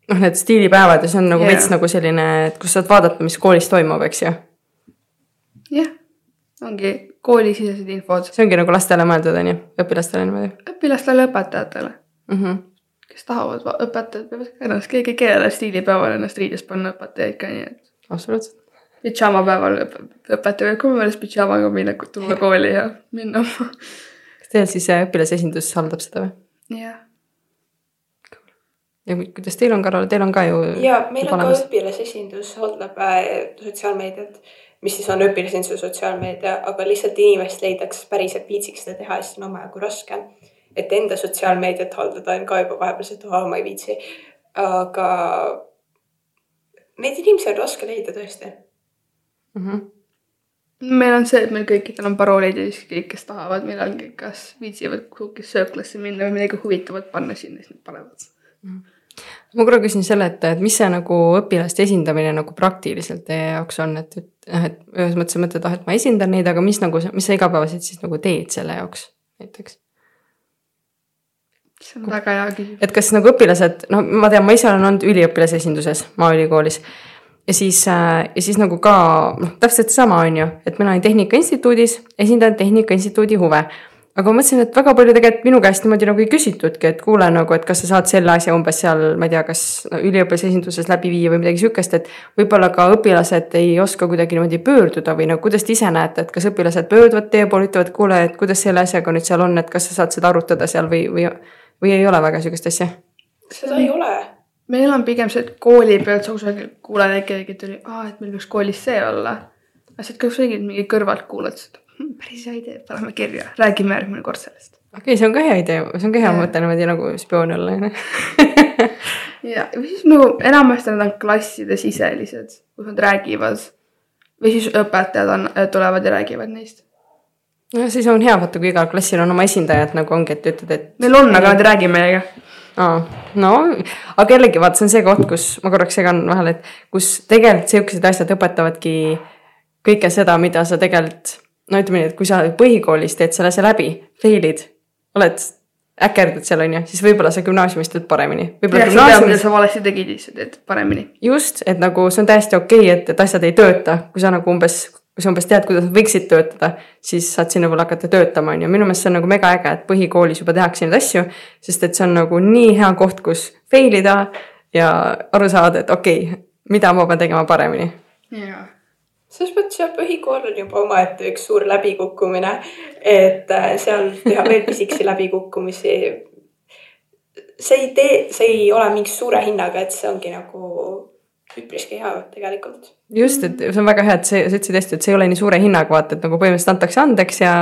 noh, need stiilipäevad ja see on nagu yeah. veits nagu selline, et kus saad vaadata, mis koolis toimub, eks ju. jah, ongi koolisisesed infod see ongi nagu lastele mõeldud, on ju, õpilastele niimoodi õpilastele, õpetajatele, mm. -hmm. kes tahavad, õpetajad peavad ka ennast, keegi ei keela stiilipäeval ennast riides panna õpetajaid ka, nii et absoluutselt. pidžaamapäeval õp- õpetaja võib ka meelest pidžaamaga minna, tulla kooli ja minna. kas teil siis äh, õpilasesindus haldab seda või? jah, ja ku- kuidas teil on, Karol, teil on ka ju ja meil on ka olemas. õpilasesindus, haldab äh, sotsiaalmeediat, mis siis on õpilasesinduse sotsiaalmeedia, aga lihtsalt inimest leidaks päriselt viitsiks seda teha siis on omajagu raske. et enda sotsiaalmeediat haldada on ka juba vahepeal see, et aa, ma ei viitsi. aga neid inimesi on raske leida tõesti. mm. -hmm. meil on see, et meil kõikidel on paroolid ja siis kõik, kes tahavad millalgi, kas viitsivad kuhugi sööklasse minna või midagi huvitavat panna sinna, siis nad panevad. ma korra küsin selle, et, et mis see nagu õpilaste esindamine nagu praktiliselt teie jaoks on, et, et noh, et ühes mõttes sa mõtled, ah, et ma esindan neid, aga mis nagu, mis sa igapäevaselt siis nagu teed selle jaoks näiteks? see on väga hea küsimus. et kas nagu õpilased, no ma tean, ma ise olen olnud üliõpilasesinduses Maaülikoolis ja siis äh,, ja siis nagu ka noh, täpselt sama on ju, et mina olin Tehnika Instituudis, esindan Tehnika Instituudi huve. Aga ma mõtlesin, et väga palju tegelikult minu käest niimoodi nagu ei küsitudki, et kuule nagu, et kas sa saad selle asja umbes seal, ma ei tea, kas no, üliõpilasesinduses läbi viia või midagi sihukest, et võib-olla ka õpilased ei oska kuidagi niimoodi pöörduda või nagu kuidas te ise näete, et kas õpilased pöörduvad teie poole, ütlevad, kuule, et kuidas selle asjaga nüüd seal on, et kas sa saad seda arutada seal või, või, või ei ole väga sihukest asja? seda ei ole. meil on pigem see, et kooli pealt sa kusagil kuuled, et kellelgi tuli, et meil võiks koolis see olla. aga siis, et kas sa mingi kõrvalt kuulad, hm, päris hea idee, paneme kirja, räägime järgmine kord sellest. okei okay,, see on ka hea idee, see on ka hea mõte niimoodi nagu spioon olla, onju. ja, või siis nagu enamasti nad on klasside siselised, kus nad räägivad. või siis õpetajad on, tulevad ja räägivad neist. no siis on hea vaata, kui igal klassil on oma esindajad nagu ongi, et ütled, et. Neil on, aga nad ei räägi meiega. aa, no aga jällegi vaata, see on see koht, kus ma korraks segan vahele, et kus tegelikult siuksed asjad õpetavadki kõike seda, mida sa tegelikult no ütleme nii, et kui sa põhikoolis teed selle asja läbi, fail'id, oled, äkerdad seal onju, siis võib-olla sa gümnaasiumis teed paremini. gümnaasiumis sa valesti tegid siis sa teed paremini. just, et nagu see on täiesti okei okay,, et, et asjad ei tööta, kui sa nagu umbes, kui sa umbes tead, kuidas nad võiksid töötada, siis saad sinna võib-olla hakata töötama, on ju, minu meelest see on nagu mega äge, et põhikoolis juba tehakse neid asju, sest et see on nagu nii hea koht, kus fail ida ja aru saada, et okei okay,, mida ma pean tegema paremini. jaa. Selles mõttes jah, põhikool on juba omaette üks suur läbikukkumine, et äh, seal teha veel pisikesi läbikukkumisi. see ei tee, see ei ole mingi suure hinnaga, et see ongi nagu üpriski hea tegelikult. just, et see on väga hea, et see, sa ütlesid hästi, et see ei ole nii suure hinnaga, vaata, et nagu põhimõtteliselt antakse andeks ja,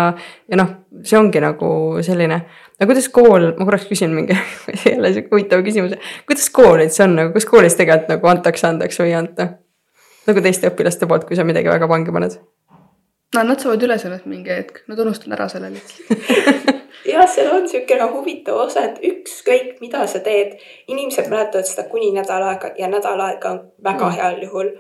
ja noh, see ongi nagu selline. aga kuidas kool, ma korraks küsin mingi jälle sihuke huvitav küsimus, kuidas kool üldse on nagu, kas koolis tegelikult nagu antakse andeks või ei anta? Nagu teiste õpilaste poolt, kui sa midagi väga pange paned. no nad saavad üle sellest mingi hetk, nad unustavad ära selle lihtsalt. ja seal on niisugune huvitav osa, et ükskõik, mida sa teed, inimesed mäletavad seda kuni nädal aega ja nädal aega on väga heal juhul.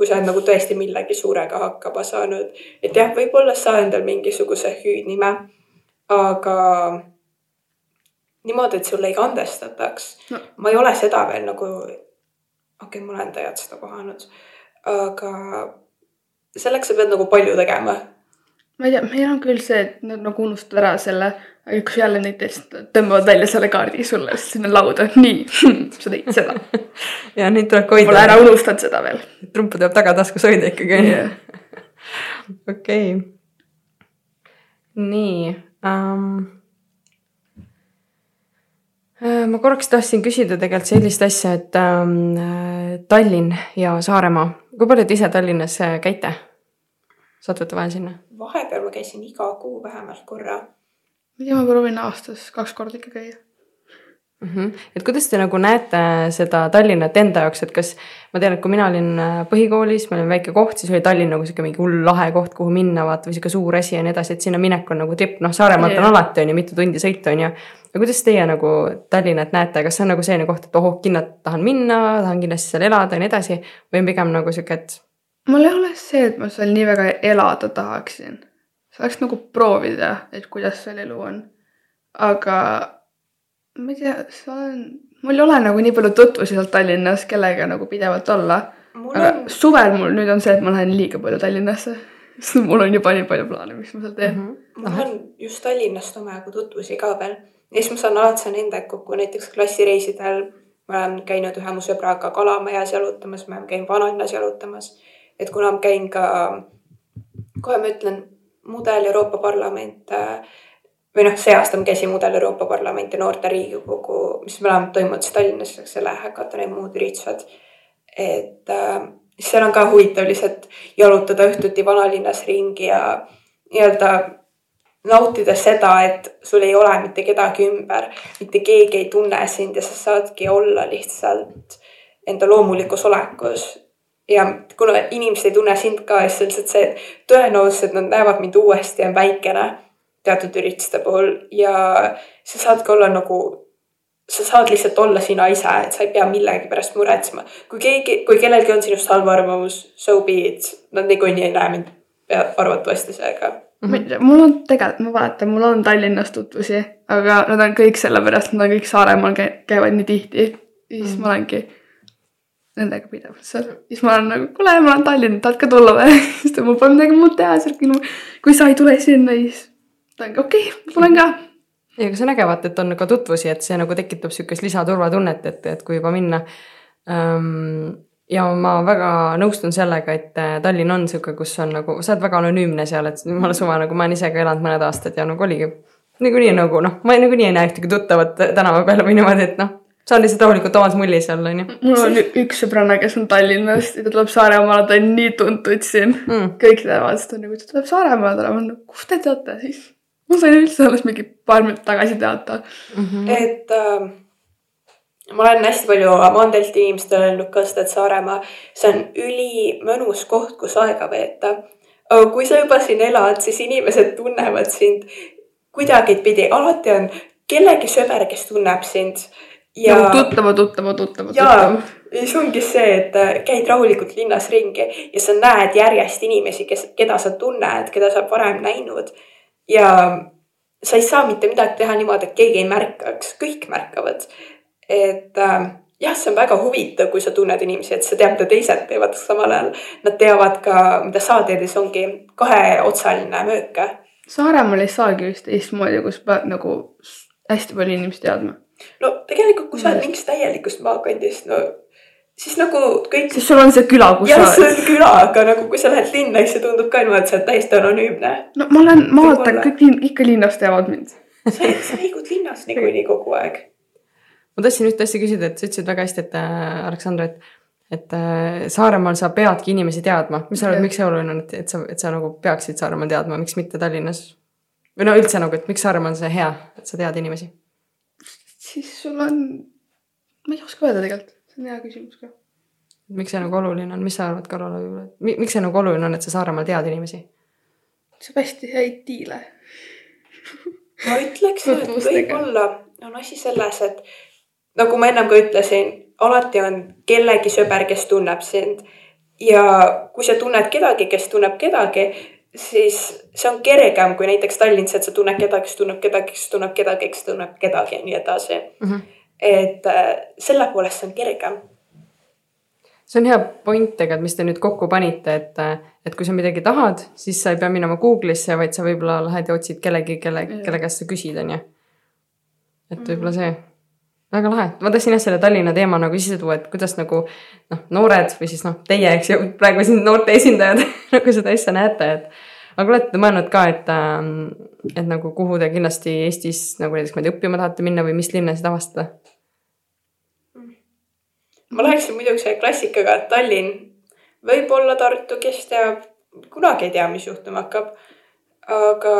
kui sa oled nagu tõesti millegi suurega hakkama saanud, et jah, võib-olla sa endal mingisuguse hüüdnime, aga niimoodi, et sulle ei andestataks No. no.. ma ei ole seda veel nagu, okei okay,, ma olen tegelikult seda kohanud, aga selleks sa pead nagu palju tegema ma ei tea, meil on küll see, et nad nagu unustavad ära selle, aga kui jälle näiteks tõmbavad välja selle kaardi sulle sinna lauda, nii, sa tegid seda. ja neid tuleb ka Pole hoida ära. unustanud seda veel. trumpa tuleb tagataskus hoida ikkagi onju okei. nii um,. ma korraks tahtsin küsida tegelikult sellist asja, et um, Tallinn ja Saaremaa, kui palju te ise Tallinnas äh, käite? satute vahel sinna? vahepeal ma käisin iga kuu vähemalt korra ma ei tea, ma proovin aastas kaks korda ikka käia. mm. -hmm. et kuidas te nagu näete seda Tallinnat enda jaoks, et kas ma tean, et kui mina olin äh, põhikoolis, meil oli väike koht, siis oli Tallinn nagu sihuke mingi hull lahe koht, kuhu minna, vaata või sihuke suur asi ja nii edasi, et sinna minek on nagu tipp, noh, Saaremaalt on alati on ju mitu tundi sõita on ju. Aga kuidas teie nagu Tallinnat näete, kas see on nagu selline koht, et ohoh, kindlalt tahan minna, tahan kindlasti seal elada ja nii edasi või on pigem nagu sihuke, et mul ei ole see, et ma seal nii väga elada tahaksin. saaks nagu proovida, et kuidas seal elu on. aga ma ei tea, see on, mul ei ole nagu nii palju tutvusi sealt Tallinnas, kellega nagu pidevalt olla. mul aga on, suvel mul nüüd on see, et ma lähen liiga palju Tallinnasse. sest mul on juba nii palju plaane, mis ma seal teen mm. Mhm. mul on just Tallinnast omajagu tutvusi ka veel ja siis ma saan alati saan endaga kokku näiteks klassireisidel. ma olen käinud ühe mu sõbraga Kalamajas jalutamas, ma käinud vanalinnas jalutamas. et kuna ma käin ka, kohe ma ütlen, mudel Euroopa Parlament äh, või noh, see aasta ma käisin mudel Euroopa Parlament ja noorte Riigikogu, mis mõlemad toimuvad siis Tallinnas, selle häkatoni ja muud üritused. et äh, seal on ka huvitav lihtsalt jalutada õhtuti vanalinnas ringi ja nii-öelda nautida seda, et sul ei ole mitte kedagi ümber, mitte keegi ei tunne sind ja sa saadki olla lihtsalt enda loomulikus olekus. ja kuna inimesed ei tunne sind ka, siis lihtsalt see tõenäosus, et nad näevad mind uuesti, on väikene teatud ürituste puhul ja sa saadki olla nagu sa saad lihtsalt olla sina ise, et sa ei pea millegi pärast muretsema. kui keegi, kui kellelgi on sinust halb arvamus, so be it, nad niikuinii ei näe mind arvatavasti seega. -hmm. mul on tegelikult, ma vaatan, mul on Tallinnas tutvusi, aga nad on kõik sellepärast, nad on kõik Saaremaal käi-, käivad nii tihti. ja siis mm. ma olengi nendega pidevalt seal. siis ma olen nagu, kuule, ma olen Tallinn, tahad ka tulla või? siis ta, mul pole midagi muud teha, siis kui sa ei tule sinna, siis ta ongi okei okay,, tulen ka. ja see on äge vaata, et on ka tutvusi, et see nagu tekitab sihukest lisaturvatunnet, et, et kui juba minna ähm,. Ja ma väga nõustun sellega, et äh, Tallinn on sihuke, kus on nagu, sa oled väga anonüümne seal, et jumala suva, nagu ma olen ise ka elanud mõned aastad ja nagu oligi. niikuinii nagu noh, ma ei- nagunii ei näe ühtegi tuttavat tänava peal või niimoodi, et noh, saan lihtsalt rahulikult omas mullis olla, onju. mul on üks sõbranna, kes on Tallinnast ja ta tuleb Saaremaale, ta on nii tuntud siin Mm. kõik teavad, ta on nagu, ta tuleb Saaremaale tulema, ma olen nagu, kust te teate siis? ma sain üldse alles mingi paar minutit tagasi teada. et äh, ma olen hästi palju Mandelt inimestele öelnud ka seda, et Saaremaa, see on ülimõnus koht, kus aega veeta. aga kui sa juba siin elad, siis inimesed tunnevad sind kuidagipidi, alati on kellegi sõber, kes tunneb sind. ja ja, tuttava, tuttava, tuttava, ja tuttava. siis ongi see, et äh, käid rahulikult linnas ringi ja sa näed järjest inimesi, kes, keda sa tunned, keda sa varem näinud. ja sa ei saa mitte midagi teha niimoodi, et keegi ei märkaks, kõik märkavad. Et äh, jah, see on väga huvitav, kui sa tunned inimesi, et sa tead, mida teised teevad samal ajal. Nad teavad ka, mida sa teed ja see ongi kaheotsaline möök Saaremaal ei saagi vist teistmoodi, kus pead nagu hästi palju inimesi teadma. no tegelikult, kui sa oled mingist täielikust maakondist, no siis nagu kõik. siis sul on see küla, kus jah, sa see on küla, aga nagu kui sa lähed linna, siis see tundub ka niimoodi, et sa oled täiesti anonüümne. no ma olen maalt, Võib-olla. kõik linn, ikka linnas teavad mind. sa, sa liigud linnas niikuinii kogu aeg. Ma tahtsin ühte asja küsida, et sa ütlesid väga hästi, et äh, Aleksandr, et, et äh, Saaremaal sa peadki inimesi teadma. mis sa arvad, miks see oluline on, et, et sa, et sa nagu peaksid Saaremaal teadma, miks mitte Tallinnas? või no üldse nagu, et miks Saaremaal on see hea, et sa tead inimesi? siis sul on, ma ei oska öelda tegelikult, see on hea küsimus ka. miks see nagu oluline on, mis sa arvad, Karola, miks see nagu oluline on, et sa Saaremaal tead inimesi? saab hästi häid diile. ma ütleks, et võib-olla on asi selles, et nagu ma ennem ka ütlesin, alati on kellegi sõber, kes tunneb sind. ja kui sa tunned kedagi, kes tunneb kedagi, siis see on kergem kui näiteks Tallinnas, et sa tunned kedagi, kes tunneb kedagi, kes tunneb kedagi, kes tunneb kedagi ja nii edasi. Mhm. et äh, selle poolest see on kergem see on hea point tegelikult, mis te nüüd kokku panite, et, et kui sa midagi tahad, siis sa ei pea minema Google'isse, vaid sa võib-olla lähed ja otsid kellegi, kelle, kelle käest sa küsid, on ju. et võib-olla see, väga lahe, ma tahtsin jah selle Tallinna teema nagu sisse tuua, et kuidas nagu noh, noored või siis noh, teie, eks ju, praegu siin noorte esindajad nagu seda asja näete, et aga olete te mõelnud ka, et, et nagu kuhu te kindlasti Eestis nagu näiteks ma ei tea, õppima tahate minna või mis linnasid avastada? ma läheksin muidugi selle klassikaga, et Tallinn, võib-olla Tartu, kes teab, kunagi ei tea, mis juhtuma hakkab. aga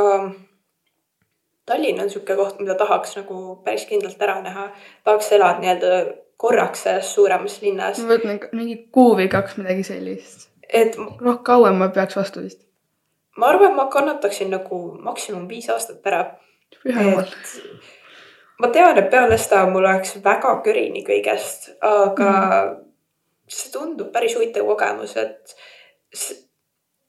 Tallinn on niisugune koht, mida tahaks nagu päris kindlalt ära näha. tahaks elada nii-öelda korraks selles suuremas linnas, ma ikka mingi kuu või kaks midagi sellist. et noh, kauem ma peaks vastu vist. ma arvan, et ma kannataksin nagu maksimum viis aastat ära. püha jumal. ma tean, et peale seda mul oleks väga kõrini kõigest, aga mm. see tundub päris huvitav kogemus, et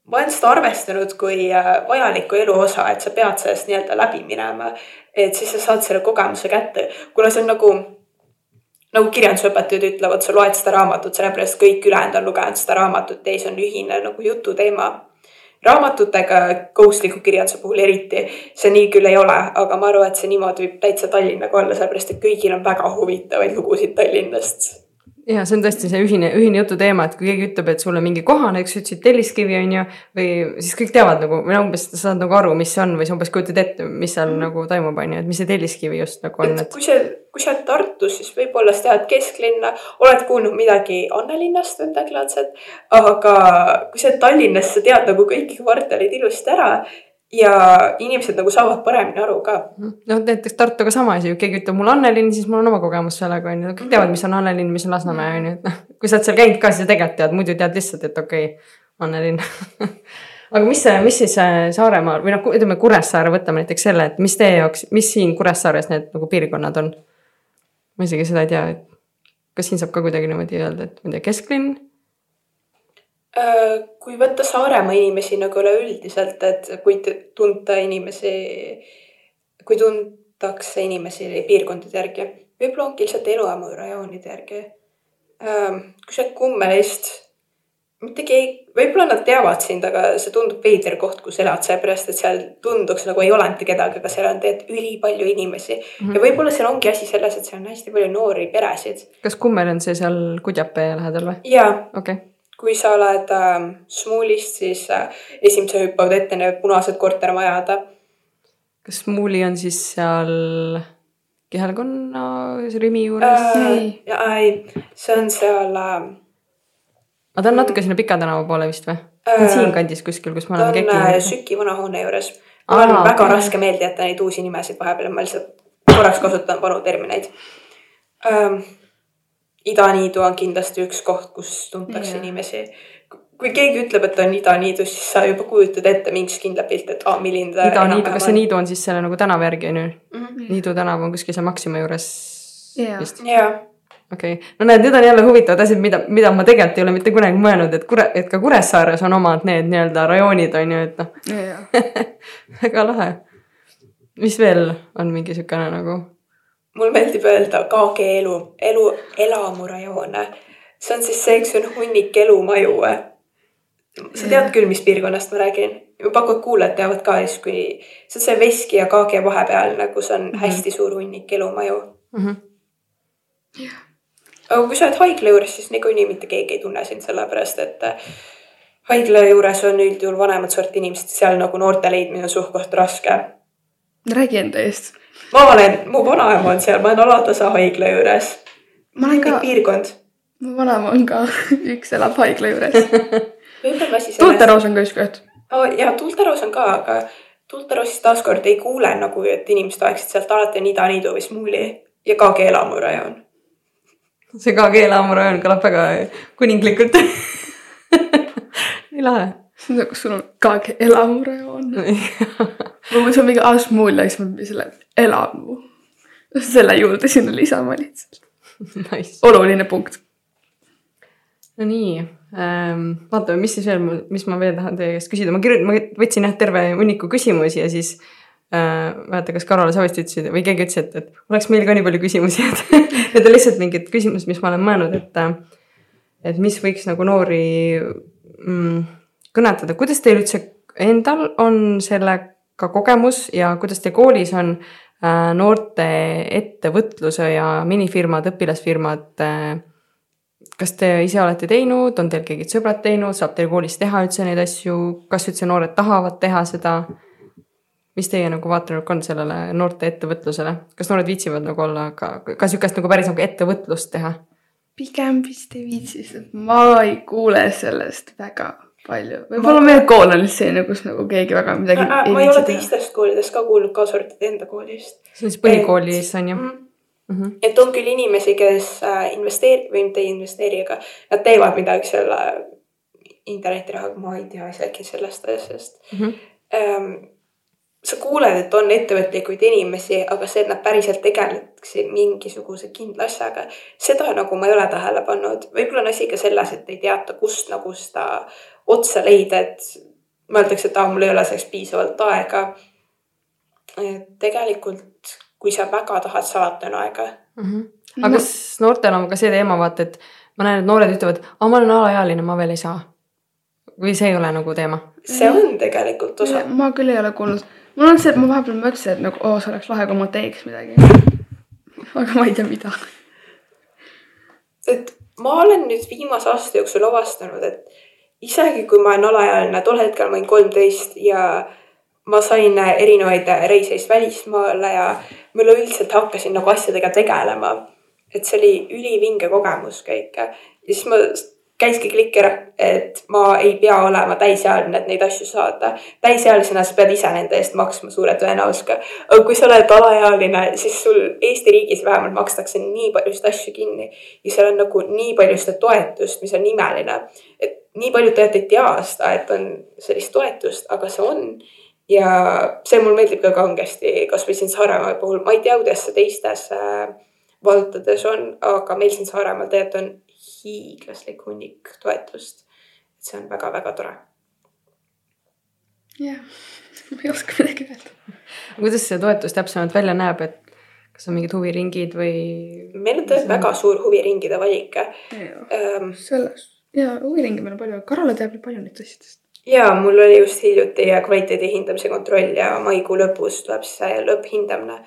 ma olen seda arvestanud kui äh, vajalikku eluosa, et sa pead sellest nii-öelda läbi minema. et siis sa saad selle kogemuse kätte, kuna see on nagu nagu kirjandusõpetajad ütlevad, sa loed seda raamatut sellepärast kõik ülejäänud on lugenud seda raamatut ja siis on ühine nagu jututeema. raamatutega kohustusliku kirjanduse puhul eriti see nii küll ei ole, aga ma arvan, et see niimoodi võib täitsa Tallinnaga olla, sellepärast et kõigil on väga huvitavaid lugusid Tallinnast ja see on tõesti see ühine, ühine jututeema, et kui keegi ütleb, et sulle mingi koha, näiteks ütlesid Telliskivi on ju, või siis kõik teavad nagu või umbes sa saad nagu aru, mis see on või sa umbes kujutad ette, mis seal mm. nagu toimub, on ju, et mis see Telliskivi just nagu on, et. kui sa, kui sa oled Tartus, siis võib-olla sa tead kesklinna, oled kuulnud midagi Annelinnast või midagi laadset. aga kui sa oled Tallinnas, sa tead nagu kõiki kvartaleid ilusti ära ja inimesed nagu saavad paremini aru ka. noh, näiteks Tartuga sama asi, keegi ütleb mulle Annelinn, siis mul on oma kogemus sellega on ju, kõik teavad, mis on Annelinn, mis on Lasnamäe on ju, et noh, kui sa oled seal käinud ka, siis sa tegelikult tead, muidu tead lihtsalt, et okei okay,, Annelinn aga mis mis siis Saaremaal või noh, ütleme Kuressaare, võtame näiteks selle, et mis teie jaoks, mis siin Kuressaares need nagu piirkonnad on? ma isegi seda ei tea, et kas siin saab ka kuidagi niimoodi öelda, et ma ei tea, kesklinn kui võtta Saaremaa inimesi nagu üleüldiselt, et kui tunta inimesi, kui tuntakse inimesi piirkondade järgi, võib-olla ongi lihtsalt eluamu rajoonide järgi. Kui sa oled Kummelist, mitte keegi, võib-olla nad teavad sind, aga see tundub veider koht, kus elad, sellepärast et seal tunduks nagu ei ole mitte kedagi, aga seal on tegelikult ülipalju inimesi mm. -hmm. ja võib-olla seal ongi asi selles, et seal on hästi palju noori peresid. kas Kummel on see seal Kudjapee lähedal või? jaa. okei okay kui sa oled äh, Smuulist, siis äh, esimese hüppavad ette need punased kortermajad. kas Smuuli on siis seal kihelkonna Rimi juures äh,? ei, ei, see on seal äh,. aga ta on natuke sinna Pika tänava poole vist või äh,? siinkandis kuskil, kus me oleme on äh, Süki vanahoone juures. mul on väga okay. raske meelde jätta neid uusi nimesid vahepeal, ma lihtsalt korraks kasutan vanu termineid ähm, idaniidu on kindlasti üks koht, kus tuntakse yeah. inimesi. kui keegi ütleb, et on idaniidus, siis sa juba kujutad ette mingisugust kindlat pilti, et aa, milline ta. idaniidu, kas see niidu on siis selle nagu tänava järgi on ju mm -hmm.? Niidu tänav on kuskil seal Maxima juures yeah. vist? jaa okei okay., no näed, need on jälle huvitavad asjad, mida, mida ma tegelikult ei ole mitte kunagi mõelnud, et Kure, et ka Kuressaares on omad need nii-öelda rajoonid on ju, et noh väga lahe. mis veel on mingi siukene nagu mul meeldib öelda KG elu, elu, elamurajoon. see on siis see, eks ju, on hunnik elumaju. sa tead küll, mis piirkonnast ma räägin? et kuulajad teavad ka siis, kui see on see Veski ja KG vahepeal, kus on mm -hmm. hästi suur hunnik elumaju mm. -hmm. aga kui sa oled haigla juures, siis niikuinii mitte keegi ei tunne sind, sellepärast et äh, haigla juures on üldjuhul vanemat sorti inimesed, seal nagu noorte leidmine on suht-koht raske. räägi enda eest ma olen, mu vanaema on seal, ma olen Alatasa haigla juures. ma olen ka. piirkond. mu vanaema on ka, üks elab haigla juures. Tulteroos on ka üks koht oh,. ja Tulteroos on ka, aga Tulteroosis taaskord ei kuule nagu, et inimesed oleksid sealt alati Nida, Niidu või Smuuli ja KG elamurajoon. see KG elamurajoon kõlab väga kuninglikult nii lahe kas sul on KG elamurajoon ma mõtlesin mingi Asmuul ja siis ma selle elamu, selle juurde sinna lisama lihtsalt nice.. oluline punkt. no nii ähm,, vaatame, mis siis veel, mis ma veel tahan teie käest küsida, ma kirjutan, ma võtsin jah terve hunniku küsimusi ja siis äh,. vaata, kas Karole sa vist ütlesid või keegi ütles, et, et oleks meil ka nii palju küsimusi, et need on lihtsalt mingid küsimused, mis ma olen mõelnud, et. et mis võiks nagu noori mm, kõnetada, kuidas teil üldse endal on sellega kogemus ja kuidas teil koolis on äh, noorte ettevõtluse ja minifirmad, õpilasfirmad äh, kas te ise olete teinud, on teil keegi sõbrad teinud, saab teil koolis teha üldse neid asju, kas üldse noored tahavad teha seda? mis teie nagu vaatenurk on sellele noorte ettevõtlusele, kas noored viitsivad nagu olla ka, ka sihukest nagu päris nagu ettevõtlust teha? pigem vist ei viitsi, sest ma ei kuule sellest väga palju, võib-olla meie kool on lihtsalt selline, kus nagu keegi väga midagi ma, ei ma ei ole teistest koolidest ka kuulnud, kaasa arvatud enda koolist. see on siis põhikoolis on ju mm? -hmm. et on küll inimesi, kes äh, investeerib või mitte ei investeeri, aga nad teevad midagi selle internetirahaga, ma ei tea isegi sellest asjast mm. -hmm. Um, sa kuuled, et on ettevõtlikuid inimesi, aga see, et nad päriselt tegeleksid mingisuguse kindla asjaga, seda nagu ma ei ole tähele pannud. võib-olla on asi ka selles, et ei teata, kust nagu seda otsa leida, et mõeldakse, et aa, mul ei ole selleks piisavalt aega. tegelikult, kui sa väga tahad, sa alati on aega mm. -hmm. aga kas noortel on ka see teema, vaata, et ma näen, et noored ütlevad, aa, ma olen alaealine, ma veel ei saa. või see ei ole nagu teema? see on tegelikult osa. ma küll ei ole kuulnud. mul on see, et ma vahepeal mõtlesin, et nagu oo, see oleks lahe, kui ma teeks midagi. aga ma ei tea, mida. et ma olen nüüd viimase aasta jooksul avastanud, et isegi kui ma olen alaealine, tol hetkel ma olin kolmteist ja ma sain erinevaid reiseid välismaale ja ma üleüldiselt hakkasin nagu asjadega tegelema. et see oli ülivinge kogemus kõik ja siis ma käiski klikk ära, et ma ei pea olema täisealine, et neid asju saada. täisealisena sa pead ise nende eest maksma suure tõenäosusega. aga kui sa oled alaealine, siis sul Eesti riigis vähemalt makstakse nii paljusid asju kinni ja seal on nagu nii palju seda toetust, mis on imeline. et nii paljud tegelikult ei tea seda, et on sellist toetust, aga see on. ja see mulle meeldib ka kangesti, kasvõi siin Saaremaa puhul, ma ei tea, kuidas see teistes äh, valdades on, aga meil siin Saaremaal tegelikult on hiiglaslik hunnik toetust. see on väga-väga tore. jah, ma ei oska midagi öelda. kuidas see toetus täpsemalt välja näeb, et kas on mingid huviringid või? meil on tõesti väga suur huviringide valik ähm,. selles ja huviringe meil on palju, Karole teab nii palju neist asjadest. ja mul oli just hiljuti kvaliteedi hindamise kontroll ja maikuu lõpus tuleb see lõpphindamine.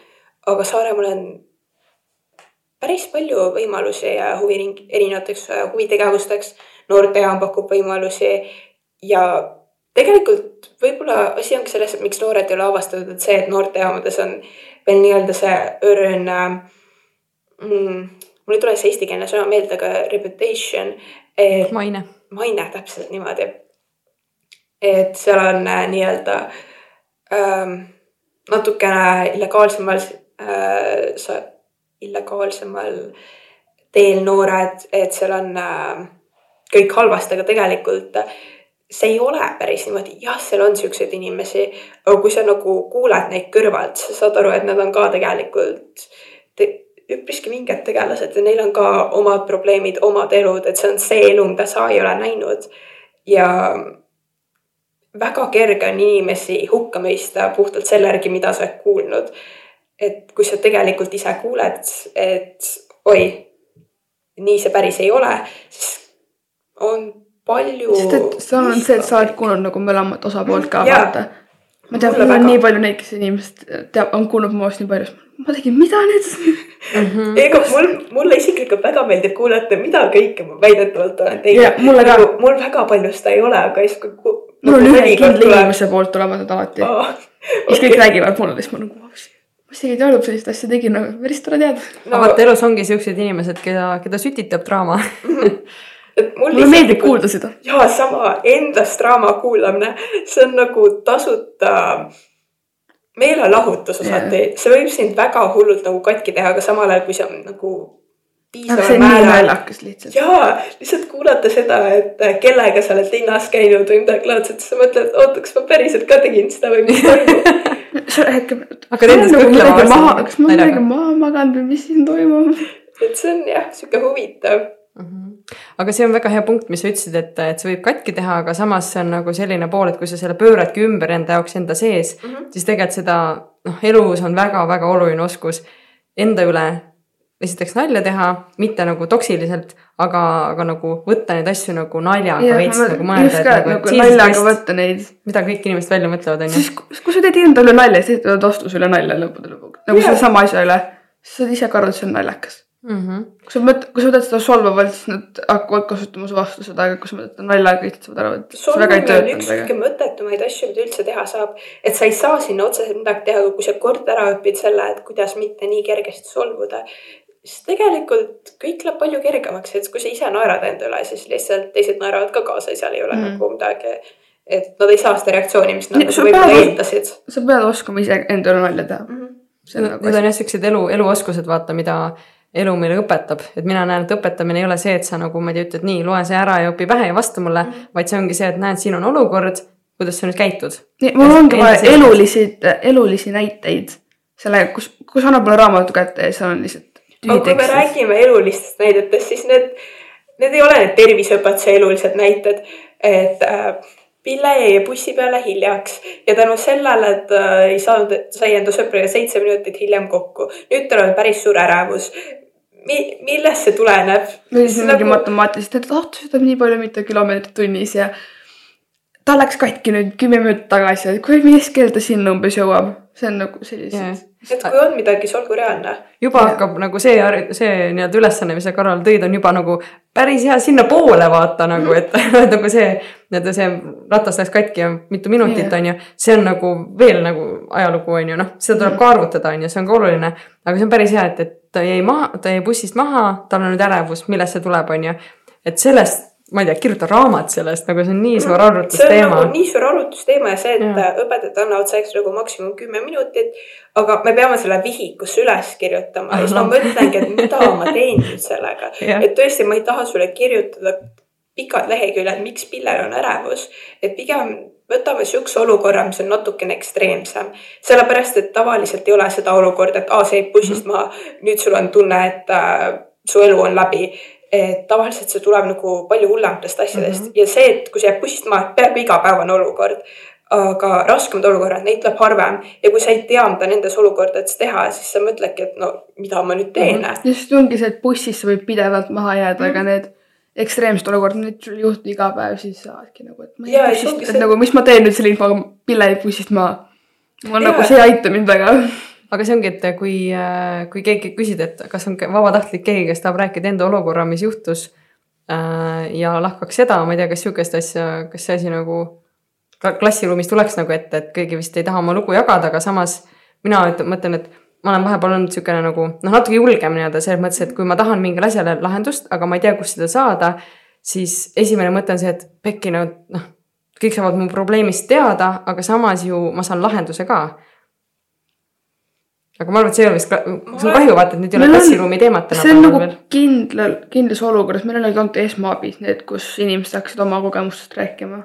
aga Saaremaal on päris palju võimalusi ja huviring, erinevateks äh, huvitegevusteks. noortejaam pakub võimalusi ja tegelikult võib-olla asi ongi selles, et miks noored ei ole avastanud, et see, et noortejaamades on veel nii-öelda see õrn äh, mm,. mul ei tule see eestikeelne sõna meelde, aga reputation, maine. maine täpselt niimoodi. et seal on äh, nii-öelda ähm, natukene illegaalsemal äh,, illegaalsemal teel noored, et seal on äh, kõik halvasti, aga tegelikult see ei ole päris niimoodi, jah, seal on siukseid inimesi, aga kui sa nagu kuuled neid kõrvalt, sa saad aru, et nad on ka tegelikult te, üpriski vinged tegelased ja neil on ka omad probleemid, omad elud, et see on see elu, mida sa ei ole näinud. ja väga kerge on inimesi hukka mõista puhtalt selle järgi, mida sa oled kuulnud. et kui sa tegelikult ise kuuled, et oi, nii see päris ei ole, siis on palju. sest et seal on see, et sa oled kuulnud nagu mõlemat osapoolt ka vaata. Ma tean, mul on väga. nii palju neid, kes inimesed teab, on kuulnud mu nii palju, ma tegin, mida nüüd? ega mul, mulle isiklikult väga meeldib kuulata, mida kõike ma väidetavalt olen teinud. ka. mul väga palju seda ei ole, aga siis kui ku-. mul on ühe kindla inimese poolt tulevad need alati. siis kõik okay.. räägivad mulle, siis ma nagu, ma isegi ei teadnud sellist asja tegin, aga päris tore teada. no vaata, elus ongi siuksed inimesed, keda, keda sütitab draama. et mul mulle meeldib kuulda seda. ja sama endast draama kuulamine, see on nagu tasuta meelelahutus osati yeah., see võib sind väga hullult nagu katki teha, aga samal ajal, kui sa nagu aga piisaval see on nii määral. naljakas lihtsalt. jaa, lihtsalt kuulata seda, et äh, kellega sa oled linnas käinud või midagi laadset, siis sa mõtled, oota, kas ma päriselt ka tegin seda või mis toimub. sa räägid. Hakkad endast kõhklema kas ma midagi maha maganud või mis siin toimub? et see on jah, sihuke huvitav. Aga see on väga hea punkt, mis sa ütlesid, et, et see võib katki teha, aga samas see on nagu selline pool, et kui sa selle pööradki ümber enda jaoks enda sees mm. -hmm. siis tegelikult seda noh, elus on väga-väga oluline oskus enda üle esiteks nalja teha, mitte nagu toksiliselt, aga, aga nagu võtta neid asju nagu naljaga veits nagu mõelda, just ka, nagu naljaga võtta neid. mida kõik inimesed välja mõtlevad, on ju siis, kui sa teed enda üle nalja, siis teed vastuse üle nalja lõppude lõpuks. nagu Jaa. sedasama asja üle, siis sa saad ise ka aru, et see on naljakas. mm. -hmm. kui sa mõtled, kui sa võtad seda solvavalt, siis nad hakkavad kasutama su vastu seda, aga kui sa mõtled naljaga, kõik saavad aru, et see väga ei solvamine on üks kõige mõttetumaid asju, mida üldse teha saab. et sa ei saa sinna otseselt midagi teha, aga kui sa kord ära õpid selle, et kuidas mitte nii kergesti solvuda, siis tegelikult kõik läheb palju kergemaks, et kui sa ise naerad enda üle, siis lihtsalt teised naeravad ka kaasa, seal ei ole Mm. mm. nagu midagi. et nad ei saa seda reaktsiooni, mis nad nagu võib-olla eeldasid. sa pead oskama ise enda üle nalja teha. see on Need nagu on jah siuksed elu, eluoskused, vaata, mida elu meile õpetab, et mina näen, et õpetamine ei ole see, et sa nagu, ma ei tea, ütled nii, loe see ära ja õpi pähe ja vasta mulle mm, -hmm. vaid see ongi see, et näed, siin on olukord, kuidas sa nüüd käitud. mul ongi vaja elulisi, elulisi näiteid selle, kus, kus annab mulle raamatu kätte ja seal on lihtsalt aga kui me räägime elulistest näidetest, siis need, need ei ole need terviseõpetuse elulised näited, et äh, Pille jäi bussi peale hiljaks ja tänu sellele, et äh, ei saanud, sai enda sõpradega seitse minutit hiljem kokku. nüüd tal on päris suur ärevus. mi-, millest see tuleneb? või siis mingi matemaatiliselt, et ah, ta sõidab nii palju mitu kilomeetrit tunnis ja ta läks katki nüüd kümme minutit tagasi, et kui mis kell ta sinna umbes jõuab. see on nagu sellised. et kui on midagi, siis olgu reaalne. juba hakkab nagu see, see nii-öelda ülesanne, mis sa korral tõid, on juba nagu päris hea sinnapoole vaata nagu, et nagu see, nii-öelda see ratas läks katki ja mitu minutit Jah. on ju, see on nagu veel nagu ajalugu on ju, noh, seda tuleb ka arvutada, on ju, see on ka oluline. aga see on päris hea, et, et ta jäi maha, ta jäi bussist maha, tal on nüüd ärevus, millest see tuleb, on ju. et sellest, ma ei tea, kirjuta raamat sellest, nagu see on nii suur see on nagu. nii suur arvutusteema ja see, et ja. õpetajad annavad selleks nagu maksimum kümme minutit. aga me peame selle vihikusse üles kirjutama ja siis ma mõtlengi, et mida ma teen nüüd sellega. Et tõesti, ma ei taha sulle kirjutada pikad leheküljed, miks Pillel on ärevus, et pigem võtame siukse olukorra, mis on natukene ekstreemsem, sellepärast et tavaliselt ei ole seda olukorda, et aa, sa jäid bussist maha, nüüd sul on tunne, et äh, su elu on läbi. et tavaliselt see tuleb nagu palju hullematest asjadest mm -hmm. ja see, et kui sa jääd bussist maha, peaaegu igapäevane olukord. aga raskemad olukorrad, neid tuleb harvem ja kui sa ei tea, mida nendes olukordades teha, siis sa mõtledki, et no mida ma nüüd teen mm. -hmm. just ongi see, et bussis sa võid pidevalt maha jääda, aga need ekstreemsed olukorrad, need sul ei juhtu iga päev, siis sa oledki nagu, et ma ei siis ongi bussist, see- et nagu mis ma teen nüüd selle infoga, bussist maha. mul Jaa. nagu see ei aita mind väga. aga see ongi, et kui, kui keegi küsida, et kas on vabatahtlik keegi, kes tahab rääkida enda olukorra, mis juhtus äh, ja lahkaks seda, ma ei tea, kas sihukest asja, kas see asi nagu klassiruumis tuleks nagu ette, et keegi vist ei taha oma lugu jagada, aga samas mina mõtlen, et ma olen vahepeal olnud niisugune nagu noh, natuke julgem nii-öelda selles mõttes, et kui ma tahan mingile asjale lahendust, aga ma ei tea, kust seda saada, siis esimene mõte on see, et pekki no noh, kõik saavad mu probleemist teada, aga samas ju ma saan lahenduse ka aga ma arvan, et see ei ole vist, see on kahju vaata, et nüüd ei ole klassiruumi teemat see on nagu veel. kindlal, kindlas olukorras, meil on ainult esmaabis need, kus inimesed hakkasid oma kogemustest rääkima.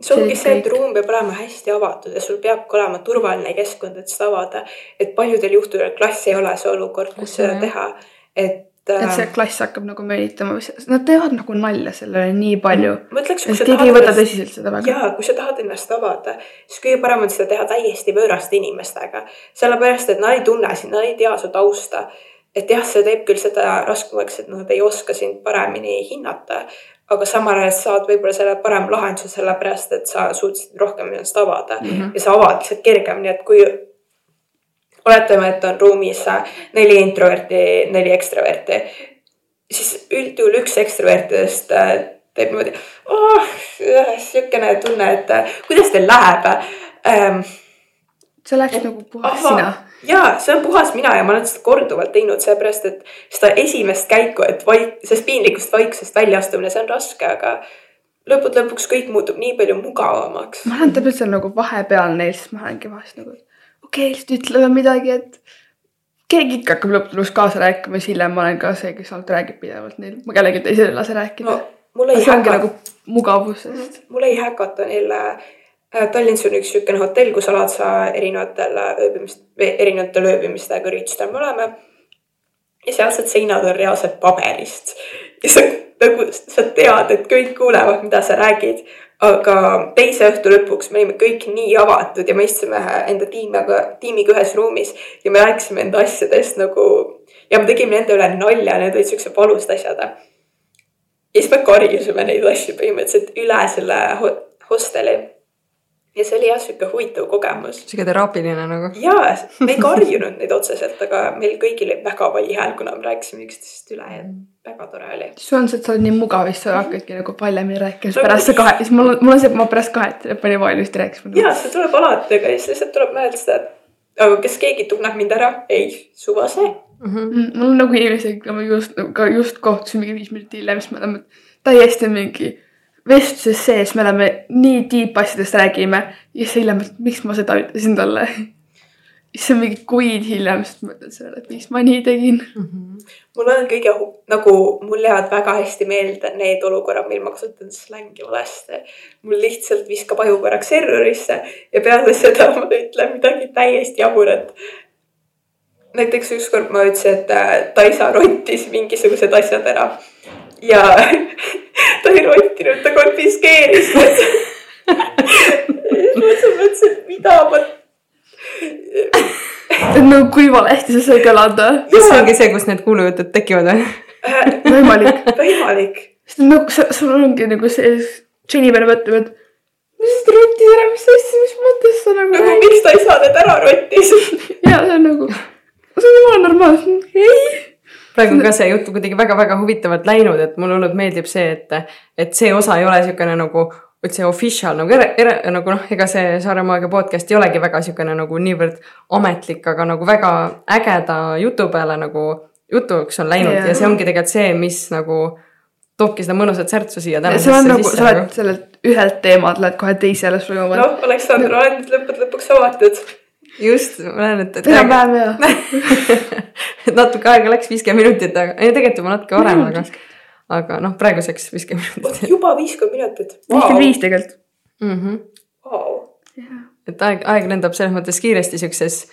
See ongi See see, et ruum peab olema hästi avatud ja sul peabki olema turvaline keskkond, et seda avada. et paljudel juhtudel klass ei ole see olukord, kus seda teha, et. et see klass hakkab nagu meelitama, nad teevad nagu nalja sellele nii palju. ma ütleks, et kui sa keegi tahad ei võta tõsiselt seda väga. jaa, kui sa tahad ennast avada, siis kõige parem on seda teha täiesti võõraste inimestega. sellepärast, et nad ei tunne sind, nad ei tea su tausta. et jah, see teeb küll seda raskemaks, et nad ei oska sind paremini hinnata. Aga samal ajal saad võib-olla selle parem lahenduse, sellepärast et sa suutsid rohkem ennast avada mm -hmm. ja sa avad lihtsalt kergemini, et kui oletame, et on ruumis neli introverti, neli ekstraverti, siis üldjuhul üks ekstravertidest äh, teeb niimoodi oh,, siukene tunne, et äh, kuidas teil läheb ähm,. see läks nagu puhas sina. Ja see on puhas mina ja ma olen seda korduvalt teinud, sellepärast et seda esimest käiku, et vaik-, sellest piinlikust vaikusest välja astumine, see on raske, aga lõppude lõpuks kõik muutub nii palju mugavamaks. ma olen täpselt seal nagu vahepeal neil, siis ma olengi vahest nagu, okei okay,, lihtsalt ütleme midagi, et keegi ikka hakkab lõppude lõpuks kaasa rääkima, siis hiljem ma olen ka see, kes ainult räägib pidevalt neil, ma kellelgi teisele ei lase rääkida no no,. mul ei see ongi häkata nagu mugavus, sest mul ei häkata neil äh, Tallinnas on üks niisugune hotell, kus alati sa erinevatel äh, ööbimist, erinevatel ööbimistega üritustel me oleme. ja sealsed seinad on reaalselt paberist ja sa nagu sa tead, et kõik kuulevad, mida sa räägid. aga teise õhtu lõpuks me olime kõik nii avatud ja me istusime enda tiimiga, tiimiga ühes ruumis ja me rääkisime enda asjadest nagu ja me tegime nende üle nalja, need olid siuksed valusad asjad ja siis me karjusime neid asju põhimõtteliselt üle selle ho hosteli. Ja see oli jah sihuke huvitav kogemus. sihuke teraapiline nagu. ja me ei karjunud neid otseselt, aga meil kõigil oli väga vali hääl, kuna me rääkisime üksteisest üle ja väga tore oli. sul on see, et sa oled nii mugav, siis sa hakkadki nagu paljemini rääkima, siis pärast sa kahe, siis mul on, mul on see, et ma pärast kahet telefoni valjusti rääkisin. ja see tuleb alati, aga siis lihtsalt tuleb mõelda seda, et aga kas keegi tunneb mind ära? ei, suva see. Mm, mul on nagu inimesega, ma just, ka just kohtusin mingi viis minutit hiljem, siis me oleme täiesti mingi vestluses sees, me oleme nii deep asjadest räägime ja siis hiljem, et miks ma seda ütlesin talle. siis on mingi kuid hiljem, siis mõtled sellele, et miks ma nii tegin. mul on kõige nagu, mul jäävad väga hästi meelde need olukorrad, mil ma kasutan slängi valesti. mul lihtsalt viskab aju korraks errorisse ja peale seda ma ütlen midagi täiesti jaburat. näiteks ükskord ma ütlesin, et äh, Taisa rottis mingisugused asjad ära ja ta ei rottinud, ta konfiskeeris need. ma mõtlesin, et mida ma. et nagu kui valesti see sai kõlada. kas see ongi see, kus need kuulujutud tekivad või? võimalik. võimalik. sest nagu sa- sul ongi nagu see, see inimene mõtleb, et mis ta rottis ära, mis asja, mis mõttes sa nagu nagu miks ta ei saa need ära rottis? ja see on nagu, see on jumala normaalne, ei. Praegu on ka see jutt kuidagi väga-väga huvitavalt läinud, et mulle hullult meeldib see, et, et see osa ei ole niisugune nagu üldse official nagu ere, ere, nagu noh, ega see Saare Maagia podcast ei olegi väga niisugune nagu niivõrd ametlik, aga nagu väga ägeda jutu peale nagu jutuks on läinud Jaa. ja see ongi tegelikult see, mis nagu toobki seda mõnusat särtsu siia see on nagu, sa oled sellelt ühelt teemalt lähed kohe teisele sujuvalt no.. noh, Aleksandr, oled nüüd lõppude lõpuks avatud. just, ma näen, et, et enam-vähem ja. et natuke aega läks, viiskümmend minutit, aga ei tegelikult juba natuke varem, aga, aga noh, praeguseks viiskümmend minutit juba viiskümmend minutit. viiskümmend viis tegelikult. mm. -hmm. Vau. et aeg, aeg lendab selles mõttes kiiresti siukses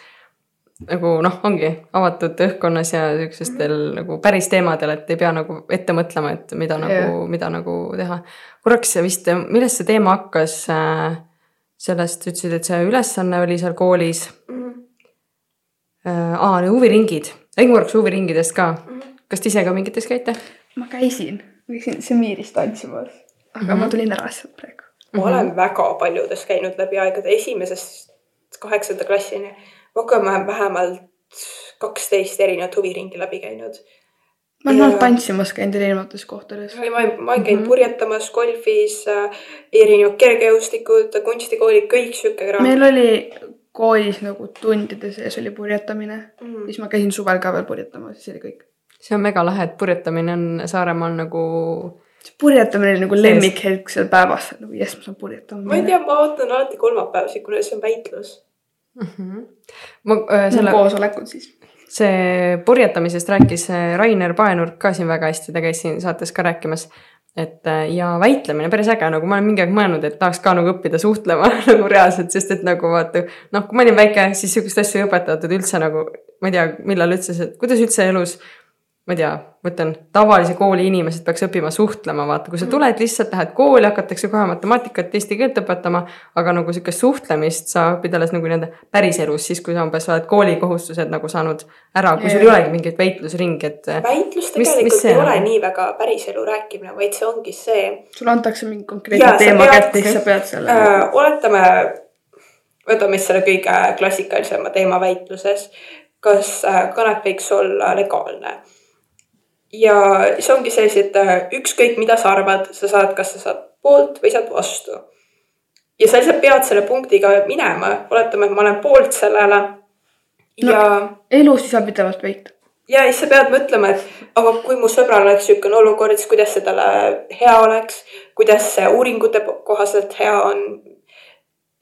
nagu noh, ongi avatud õhkkonnas ja siukestel nagu päris teemadel, et ei pea nagu ette mõtlema, et mida nagu Jah. mida nagu teha. korraks vist, millest see teema hakkas äh,? Sellest ütlesid, et see ülesanne oli seal koolis äh,. aa, huviringid, räägime korraks huviringidest ka. kas te ise ka mingites käite? ma käisin, ma käisin Semiris tantsimas, aga mm -hmm. ma tulin ära sealt praegu. ma olen väga paljudes käinud läbi aegade, esimesest kaheksanda klassini. rohkem olen vähemalt kaksteist erinevat huviringi läbi käinud. Ma olen olnud tantsimas käinud erinevates kohtades. ma olen, ma olen käinud Mhm. purjetamas, golfis äh,, erinevad kergejõustikud, kunstikoolid, kõik sihuke kraam. meil oli koolis nagu tundide sees oli purjetamine Mm. siis ma käisin suvel ka veel purjetamas, see oli kõik. see on mega lahe, et purjetamine on Saaremaal nagu see purjetamine oli nagu lemmikhetk seal päevas, nagu jess, ma saan purjetama ma ei tea, ma vaatan alati kolmapäevasi, kuna see on väitlus. mm. -hmm. ma äh, selle selle, koosolekud siis. See purjetamisest rääkis äh, Rainer Paenurk ka siin väga hästi, ta käis siin saates ka rääkimas. et äh, ja väitlemine päris äge, nagu ma olen mingi aeg mõelnud, et tahaks ka nagu õppida suhtlema nagu reaalselt, sest et nagu vaata, noh, kui ma olin väike, siis sihukest asja ei õpetatud üldse nagu, ma ei tea, millal üldse kuidas üldse elus ma ei tea, ma ütlen, tavalise kooli inimesed peaks õppima suhtlema, vaata, kui sa tuled lihtsalt, lähed kooli, hakatakse kohe matemaatikat, eesti keelt õpetama, aga nagu sihukest suhtlemist sa õpid alles nagu nii-öelda päriselus, siis kui sa umbes oled koolikohustused nagu saanud ära, kui sul ei olegi mingit väitlusringi, et väitlus Mis- tegelikult mis see ei on? ole nii väga päriselu rääkimine, vaid see ongi see sulle antakse mingi konkreetne teema kätte, siis sa pead selle äh,. oletame, võtame siis selle kõige klassikalisema teema väitluses. kas äh, kanep võiks olla legaalne? Ja see ongi see, et äh, ükskõik, mida sa arvad, sa saad, kas sa saad poolt või saad vastu. ja sa lihtsalt pead selle punktiga minema, oletame, et ma olen poolt sellele. ja no. elus ei saa pidevalt väita. ja siis sa pead mõtlema, et aga kui mu sõbral oleks niisugune olukord, siis kuidas see talle hea oleks, kuidas see uuringute kohaselt hea on.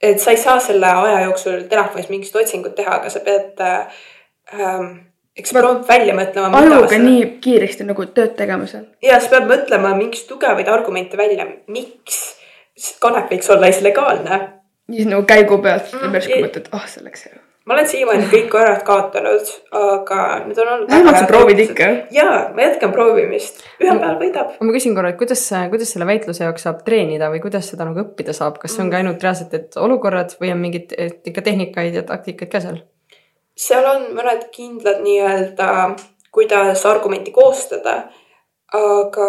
et sa ei saa selle aja jooksul telefonis mingit otsingut teha, aga sa pead äh, ähm, eks prompt välja mõtlema. ajuga nii kiiresti nagu tööd tegema seal. ja sa pead mõtlema mingis tugevaid argumente välja, miks kanep võiks olla siis legaalne siis nagu käigu pealt Mm, mm, järsku ei- mõtled, ah see läks hea. ma olen siiamaani kõik korrad kaotanud, aga need on olnud. vähemalt sa proovid ikka. ja ma jätkan proovimist, ühel päeval võidab. ma küsin korra, et kuidas, kuidas selle väitluse jaoks saab treenida või kuidas seda nagu õppida saab, kas see ongi ainult reaalselt, et olukorrad või on mingid et ikka tehnikaid ja taktikaid ka seal? Seal on mõned kindlad nii-öelda, kuidas argumenti koostada, aga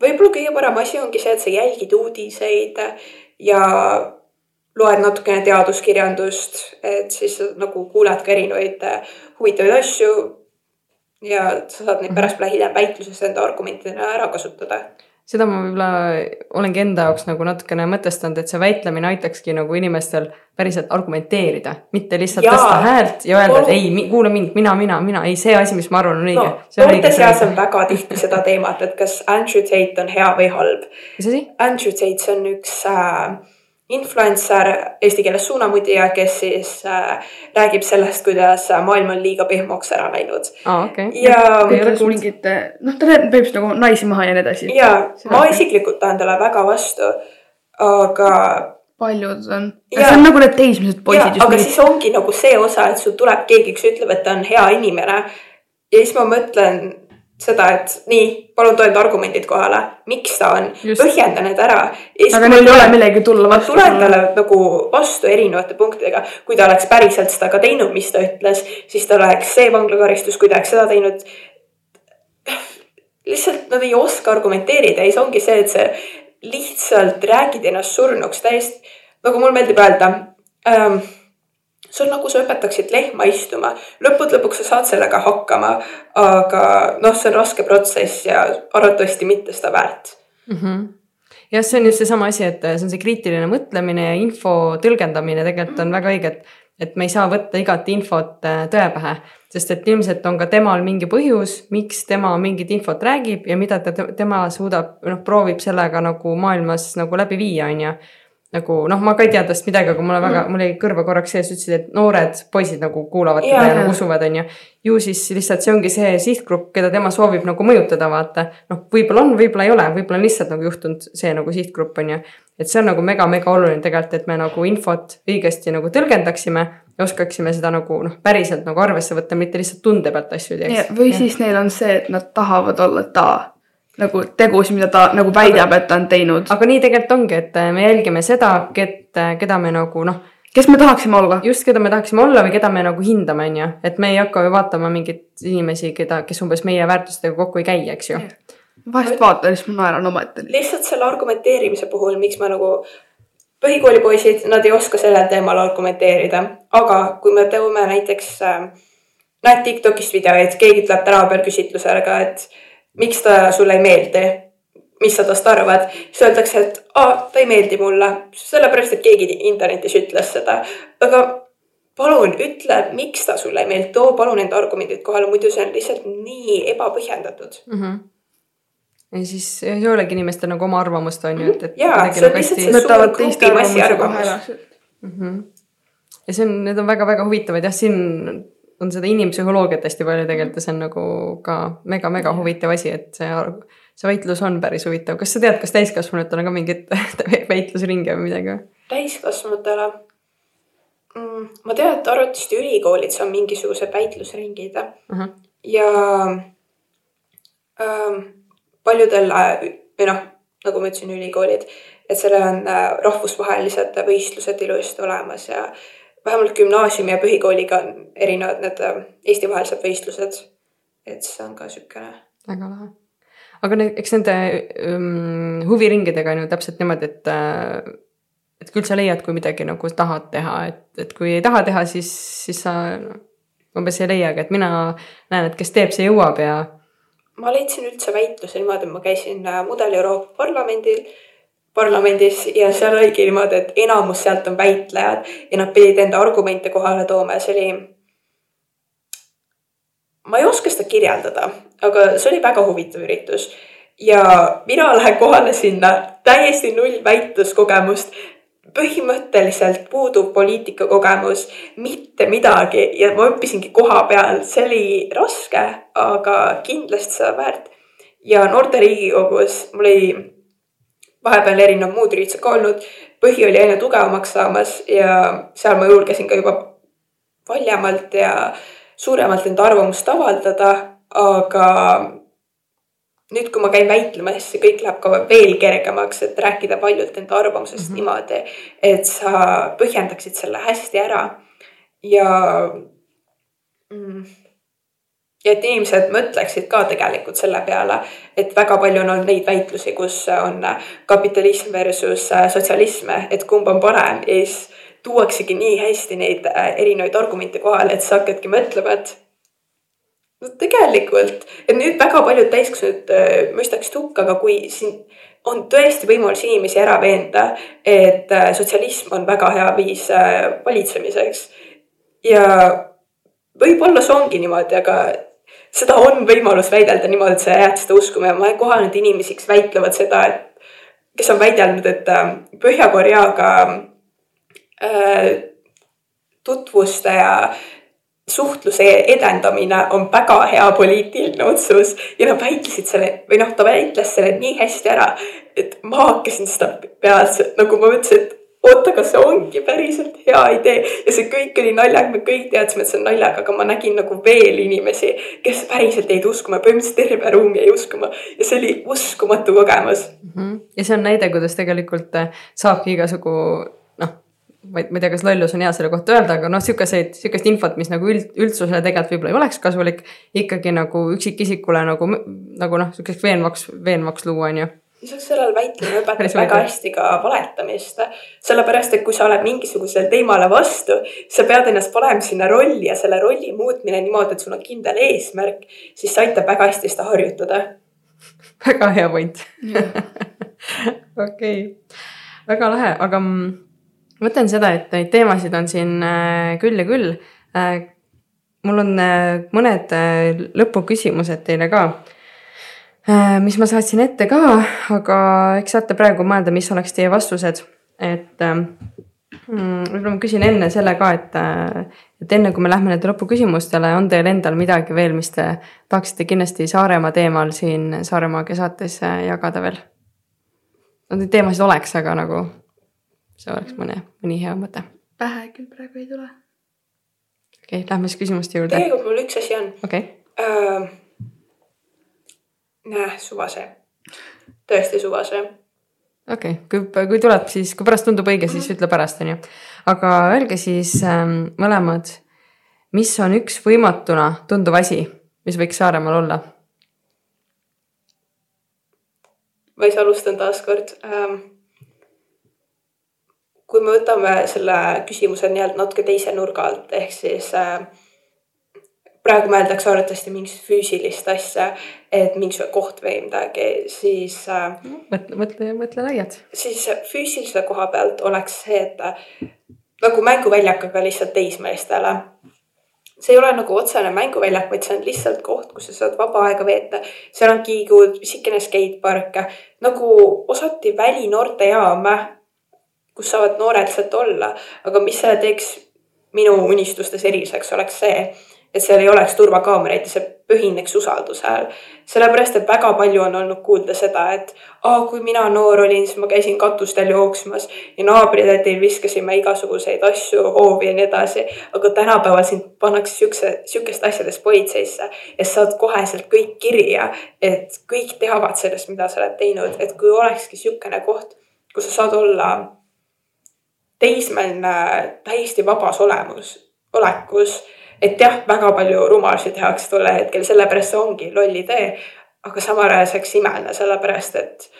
võib-olla kõige parem asi ongi see, et sa jälgid uudiseid ja loed natukene teaduskirjandust, et siis nagu kuuled ka erinevaid huvitavaid asju. ja sa saad neid pärast hiljem väitluses enda argumentidena ära kasutada. Seda ma võib-olla olengi enda jaoks nagu natukene mõtestanud, et see väitlemine aitakski nagu inimestel päriselt argumenteerida, mitte lihtsalt Jaa. tõsta häält ja öelda, et ei, kuula mind, mina, mina, mina, ei see asi, mis ma arvan, on õige no noorte seas on. väga tihti seda teemat, et kas Andrew Tate on hea või halb mis asi? Andrew Tate, see on üks äh, influencer, eesti keeles suunamudija, kes siis äh, räägib sellest, kuidas äh, maailm on liiga pehmoks ära läinud. aa, okei. ja, Ei ole kuulnud. mingit, noh, ta räägib põhimõtteliselt nagu naisi maha ja nii edasi. ja ma isiklikult tahan talle väga vastu, aga, paljud on. See on nagu need teismelised poisid just aga mingid siis ongi nagu see osa, et sul tuleb keegi, kes ütleb, et ta on hea inimene ja siis ma mõtlen, seda, et nii, palun toenda argumendid kohale, miks ta on, põhjenda need ära. aga neil ei ole millegi tulla vastu. tulen talle nagu vastu erinevate punktidega, kui ta oleks päriselt seda ka teinud, mis ta ütles, siis tal oleks see vanglakaristus, kui ta oleks seda teinud. lihtsalt nad ei oska argumenteerida ja siis ongi see, et sa lihtsalt räägid ennast surnuks täiesti, nagu mul meeldib öelda ähm,. See on nagu sa õpetaksid lehma istuma, lõppude lõpuks sa saad sellega hakkama, aga noh, see on raske protsess ja arvatavasti mitte seda väärt mm. -hmm. jah, see on just seesama asi, et see on see kriitiline mõtlemine ja info tõlgendamine tegelikult on väga õige, et, et me ei saa võtta igat infot äh, tõe pähe, sest et ilmselt on ka temal mingi põhjus, miks tema mingit infot räägib ja mida ta, tema suudab, noh, proovib sellega nagu maailmas nagu läbi viia, on ju nagu noh, ma ka ei tea tast midagi, aga mulle väga, mul jäi kõrva korraks sees, ütlesid, et noored poisid nagu kuulavad teda ja nagu usuvad, on ju. ju siis lihtsalt see ongi see sihtgrupp, keda tema soovib nagu mõjutada, vaata. noh, võib-olla on, võib-olla ei ole, võib-olla on lihtsalt nagu juhtunud see nagu sihtgrupp on ju. et see on nagu mega-mega oluline tegelikult, et me nagu infot õigesti nagu tõlgendaksime ja oskaksime seda nagu noh, päriselt nagu arvesse võtta, mitte lihtsalt tunde pealt asju teeks. või siis neil on see, et nad tahavad olla ta nagu tegusid, mida ta nagu väidab, et ta on teinud. aga nii tegelikult ongi, et äh, me jälgime seda, keda me nagu noh kes me tahaksime olla? just, keda me tahaksime olla või keda me nagu hindame, on ju, et me ei hakka ju vaatama mingeid inimesi, keda, kes umbes meie väärtustega kokku ei käi, eks ju. vahest vaatan, siis ma naeran omaette. lihtsalt selle argumenteerimise puhul, miks ma nagu, põhikoolipoisid, nad ei oska sellel teemal argumenteerida, aga kui me toome näiteks äh,, näed Tiktokist videoid, keegi tuleb tänava peal küsitlusele ka, et miks ta sulle ei meeldi, mis sa tast arvad, siis öeldakse, et aa, ta ei meeldi mulle, sellepärast et keegi internetis ütles seda, aga palun ütle, miks ta sulle ei meeldi, too palun enda argumendid kohale, muidu see on lihtsalt nii ebapõhjendatud. mm. -hmm. ja siis ei olegi inimestel nagu oma arvamust, on ju, et, et. Jaa, see on lihtsalt see suur teiste grupi massi arvamus. -hmm. ja see on, need on väga-väga huvitavad jah, siin on seda inimpsühholoogiat hästi palju tegelikult ja see on nagu ka mega-mega huvitav asi, et see, see väitlus on päris huvitav. kas sa tead, kas täiskasvanutel on ka mingeid väitlusringe või midagi? Täiskasvanutele? Mm,. ma tean, et arvatavasti ülikoolides on mingisugused väitlusringid ahah, ja ähm, paljudel äh, või noh, nagu ma ütlesin, ülikoolid, et sellel on äh, rahvusvahelised võistlused ilusti olemas ja vähemalt gümnaasiumi ja põhikooliga on erinevad need äh, Eesti-vahelised võistlused. et see on ka siukene väga lahe. aga ne, eks nende um, huviringidega on ju täpselt niimoodi, et äh, et küll sa leiad, kui midagi nagu tahad teha, et, et kui ei taha teha, siis, siis sa no, umbes ei leiagi, et mina näen, et kes teeb, see jõuab ja ma leidsin üldse väitluse niimoodi, et ma käisin äh, Mudel Euroopa Parlamendil, parlamendis ja seal oligi niimoodi, et enamus sealt on väitlejad ja nad pidid enda argumente kohale tooma ja see oli. ma ei oska seda kirjeldada, aga see oli väga huvitav üritus ja mina lähen kohale sinna täiesti null väitluskogemust põhimõtteliselt puudub poliitikakogemus, mitte midagi ja ma õppisingi koha peal, see oli raske, aga kindlasti seda väärt. ja noorte Riigikogus mul oli vahepeal erinevad muud üritused ka olnud, põhi oli aina tugevamaks saamas ja seal ma julgesin ka juba valjemalt ja suuremalt enda arvamust avaldada, aga nüüd, kui ma käin väitlemas, see kõik läheb ka veel kergemaks, et rääkida paljult enda arvamusest mm -hmm. niimoodi, et sa põhjendaksid selle hästi ära ja mm, ja et inimesed mõtleksid ka tegelikult selle peale, et väga palju on olnud neid väitlusi, kus on kapitalism versus sotsialism, et kumb on parem ja siis tuuaksegi nii hästi neid äh, erinevaid argumente kohale, et sa hakkadki mõtlema, et no tegelikult, et nüüd väga paljud täiskasvanud äh, mõistaksid hukka, aga kui siin on tõesti võimalus inimesi ära veenda, et äh, sotsialism on väga hea viis äh, valitsemiseks. Ja võib-olla see ongi niimoodi, aga seda on võimalus väidelda niimoodi, et sa jääd seda uskuma. Ja ma olen kohanud inimesi, kes väitlevad seda, et kes on väidelnud, et äh, Põhja-Koreaga äh, tutvuste ja suhtluse edendamine on väga hea poliitiline otsus. Ja nad väitlesid selle või noh, ta väitles selle nii hästi ära, et ma hakkasin seda peas nagu ma mõtlesin, et oota, kas see ongi päriselt hea idee ja see kõik oli naljaga, me kõik teadsime, et see on naljaga, aga ma nägin nagu veel inimesi, kes päriselt jäid uskuma, põhimõtteliselt terve ruum jäi uskuma ja see oli uskumatu kogemus mm. -hmm. ja see on näide, kuidas tegelikult äh, saabki igasugu noh, ma ei, tea, kas lollus on hea selle kohta öelda, aga noh, sihukeseid, sihukest infot, mis nagu üld, üldsusele tegelikult võib-olla ei oleks kasulik, ikkagi nagu üksikisikule nagu, nagu noh, sihukeseks veenvaks, veenvaks luua, on ju lisaks sellele väitlemine õpetab väga hästi ka valetamist. sellepärast, et kui sa oled mingisugusele teemale vastu, sa pead ennast panema sinna rolli ja selle rolli muutmine niimoodi, et sul on kindel eesmärk, siis see aitab väga hästi seda harjutada. väga hea point. okei, väga lahe, aga ma mõtlen seda, et neid teemasid on siin äh, küll ja küll. Äh, mul on äh, mõned lõpuküsimused teile ka mis ma saatsin ette ka, aga eks saate praegu mõelda, mis oleks teie vastused, et ähm, mm, võib-olla ma küsin enne selle ka, et, äh, et enne kui me lähme nende lõpuküsimustele, on teil endal midagi veel, mis te tahaksite kindlasti Saaremaa teemal siin Saaremaagia saates äh, jagada veel? no neid teemasid oleks, aga nagu see oleks mõne, mõni hea mõte. pähe küll praegu ei tule. okei okay,, lähme siis küsimuste juurde. tegelikult mul üks asi on. okei okay. Näe, suvase. tõesti suvase. okei okay., kui, kui tuleb, siis kui pärast tundub õige, siis ütle pärast, onju. aga öelge siis ähm, mõlemad, mis on üks võimatuna tunduv asi, mis võiks Saaremaal olla? ma siis alustan taaskord ähm, kui me võtame selle küsimuse nii-öelda natuke teise nurga alt, ehk siis äh, praegu mõeldakse arvatavasti mingit füüsilist asja, et mingisugune koht või midagi, siis äh,. mõtle, mõtle, mõtle laialt. siis füüsilise koha pealt oleks see, et äh, nagu mänguväljak, aga lihtsalt teismelistele. see ei ole nagu otsene mänguväljak, vaid see on lihtsalt koht, kus sa saad vaba aega veeta. seal on kiigud, pisikene skatepark, nagu osati välinoortejaam, kus saavad noored lihtsalt olla, aga mis teeks minu unistustes eriliseks, oleks see et seal ei oleks turvakaameraid ja see põhineks usaldusel. sellepärast, et väga palju on olnud kuulda seda, et aa, kui mina noor olin, siis ma käisin katustel jooksmas ja naabritädil viskasime igasuguseid asju hoovi ja nii edasi. aga tänapäeval sind pannakse siukse, siukeste asjades politseisse ja saad koheselt kõik kirja, et kõik teavad sellest, mida sa oled teinud, et kui olekski siukene koht, kus sa saad olla teismeline täiesti vabas olemus, olekus et jah, väga palju rumalusi tehakse tol hetkel, sellepärast see ongi loll idee. aga samal ajal see oleks imeline, sellepärast et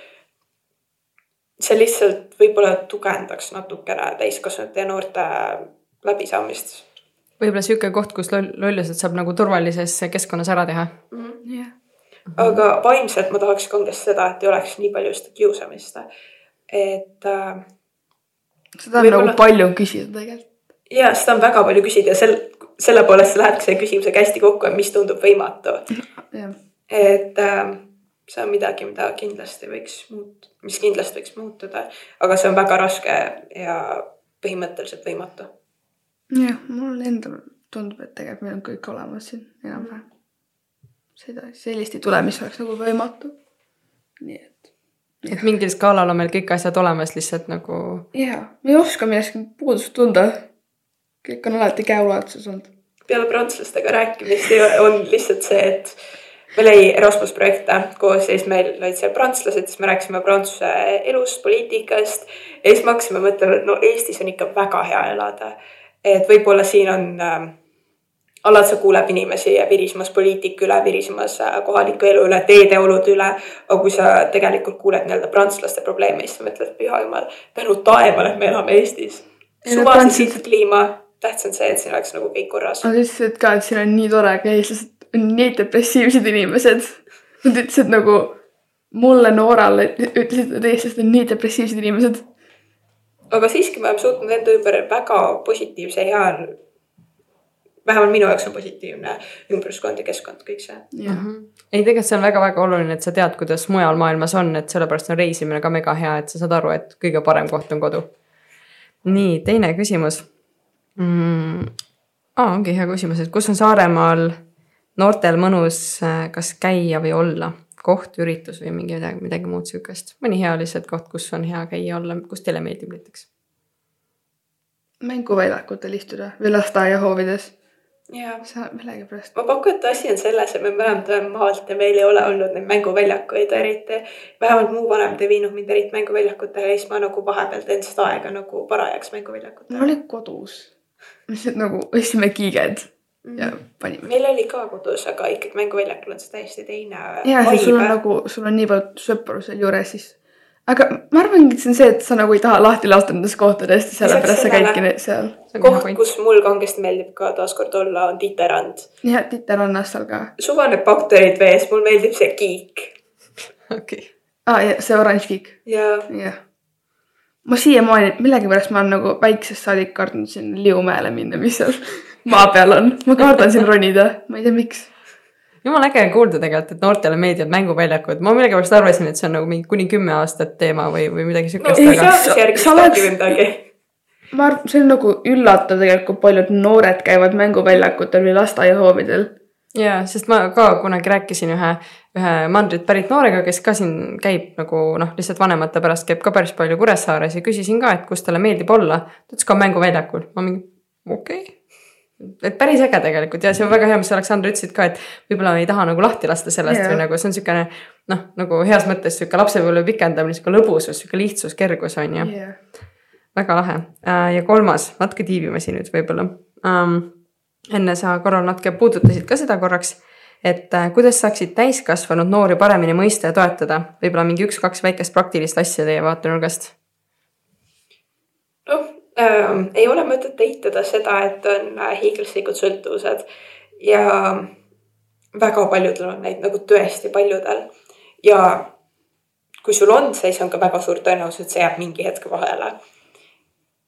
see lihtsalt võib-olla tugevdaks natukene täiskasvanute ja noorte läbisaamist. võib-olla sihuke koht, kus loll, lollused saab nagu turvalises keskkonnas ära teha mm. -hmm. Yeah. aga vaimselt ma tahaks kangesti seda, et ei oleks nii palju seda kiusamist. et äh,. seda on nagu palju küsida tegelikult. ja seda on väga palju küsida ja sel, selle poolest lähebki selle küsimusega hästi kokku, et mis tundub võimatu. et äh, see on midagi, mida kindlasti võiks muut-, mis kindlasti võiks muutuda, aga see on väga raske ja põhimõtteliselt võimatu. jah, mul endal tundub, et tegelikult meil on kõik olemas siin enam-vähem. seda, sellist ei tule, mis oleks nagu võimatu. nii et. et mingil skaalal on meil kõik asjad olemas lihtsalt nagu. ja, me ei oska millestki puudust tunda kõik on alati käeulatuses olnud. peale prantslastega rääkimist on lihtsalt see, et meil oli Erasmus projekte koos ja siis meil olid seal prantslased, siis me rääkisime prantsuse elust, poliitikast. ja siis me hakkasime mõtlema, et no Eestis on ikka väga hea elada. et võib-olla siin on äh, alati kuuleb inimesi virisemas poliitika üle, virisemas äh, kohaliku elu üle, teedeolude üle. aga kui sa tegelikult kuuled nii-öelda prantslaste probleeme, siis sa mõtled, püha jumal, tänu taevale, et me elame Eestis. suvaliselt kliima tähtis on see, et siin oleks nagu kõik korras. Nad ütlesid ka, et siin on nii tore, aga eestlased on nii depressiivsed inimesed. Nad ütlesid nagu mulle noorale, ütlesid, et eestlased on nii depressiivsed inimesed. aga siiski me oleme suutnud enda ümber väga positiivse ja vähemalt minu jaoks on positiivne ümbruskond ja keskkond, kõik see. ei, tegelikult see on väga-väga oluline, et sa tead, kuidas mujal maailmas on, et sellepärast on reisimine ka mega hea, et sa saad aru, et kõige parem koht on kodu. nii, teine küsimus mm,? aa, ongi hea küsimus, et kus on Saaremaal noortel mõnus äh, kas käia või olla? koht, üritus või mingi midagi, midagi muud sihukest, mõni hea lihtsalt koht, kus on hea käia, olla, kus teile meeldib näiteks? mänguväljakutel istuda või lasteaiahoovides. jaa. sa millegipärast. ma pakun, et asi on selles, et me mõlemad oleme maalt ja meil ei ole olnud neid mänguväljakuid eriti. vähemalt mu vanemad ei viinud mind eriti mänguväljakutele ja siis ma nagu vahepeal teen seda aega nagu parajaks mänguväljakutele. oli kodus. Lihtsalt nagu ostsime kiiged ja Mhm. panime. meil oli ka kodus, aga ikkagi mänguväljakul on see täiesti teine. ja, siis sul on nagu, sul on nii palju sõpru seal juures siis. aga ma arvangi, et see on see, et sa nagu ei taha lahti lasta nendest kohtadest ja sellepärast sa käidki seal. koht, kus mul kangesti meeldib ka taaskord olla, on Titerand. ja titerrannas seal ka. suvane bakterid vees, mulle meeldib see kiik okei. aa, ja see oranž kiik, ja jah. Ma siiamaani, millegipärast ma olen nagu väiksest saadik kartnud sinna Liumäele minna, mis seal maa peal on. ma kardan siin ronida, ma ei tea, miks. jumala äge kuulda tegelikult, et noortele meeldivad mänguväljakud, ma millegipärast arvasin, et see on nagu mingi kuni kümme aastat teema või, või midagi no siukest, ei, aga sa- sa oled- ma arvan, see on nagu üllatav tegelikult, paljud noored käivad mänguväljakutel või lasteaiahoovidel. jaa, sest ma ka kunagi rääkisin ühe, ühe mandrit pärit noorega, kes ka siin käib nagu noh, lihtsalt vanemate pärast käib ka päris palju Kuressaares ja küsisin ka, et kus talle meeldib olla. ta ütles ka mänguväljakul, ma mingi okei okay.. et päris äge tegelikult ja see on väga hea, mis sa Aleksandr ütlesid ka, et võib-olla ei taha nagu lahti lasta sellest Jaa. või nagu see on niisugune noh, nagu heas mõttes sihuke lapsepõlve pikendamine, sihuke lõbusus, sihuke lihtsus, kergus on ju jah, väga lahe Äh, ja kolmas, natuke tiivime siin nüüd võib-olla um,. Enne sa korra natuke puudutasid ka seda korraks, et äh, kuidas saaksid täiskasvanud noori paremini mõista ja toetada, võib-olla mingi üks-kaks väikest praktilist asja teie vaatenurgast. noh ähm,, ei ole mõtet eitada seda, et on äh, hiiglaslikud sõltuvused ja väga paljudel on neid nagu tõesti paljudel ja kui sul on siis on ka väga suur tõenäosus, et see jääb mingi hetk vahele.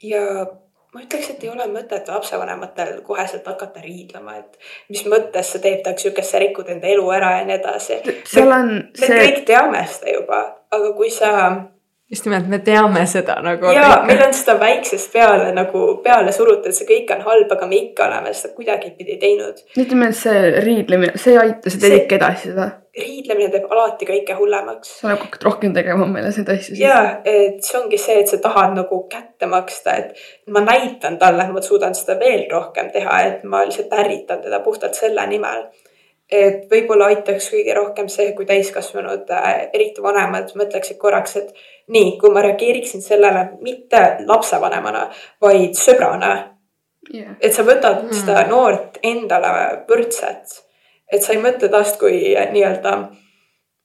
ja ma ütleks, et ei ole mõtet lapsevanematel koheselt hakata riidlema, et mis mõttes sa teed midagi siukest, sa rikud enda elu ära ja nii edasi. seal on me see, kõik teame seda juba, aga kui sa just nimelt, me teame seda nagu. ja meil on seda väiksest peale nagu peale surutud, see kõik on halb, aga me ikka oleme seda kuidagipidi teinud. ütleme, et see riidlemine, see ei aita, see teeb ikka edasi seda. Riidlemine teeb alati kõike hullemaks. sa nagu hakkad rohkem tegema meeles neid asju. ja, et see ongi see, et sa tahad nagu kätte maksta, et ma näitan talle, et ma suudan seda veel rohkem teha, et ma lihtsalt ärritan teda puhtalt selle nimel. et võib-olla aitaks kõige rohkem see, kui täiskasvanud äh,, eriti vanemad mõtleksid korraks, et nii, kui ma reageeriksin sellele mitte lapsevanemana, vaid sõbrana jah, et sa võtad mm. seda noort endale võrdset, et sa ei mõtle tast kui nii-öelda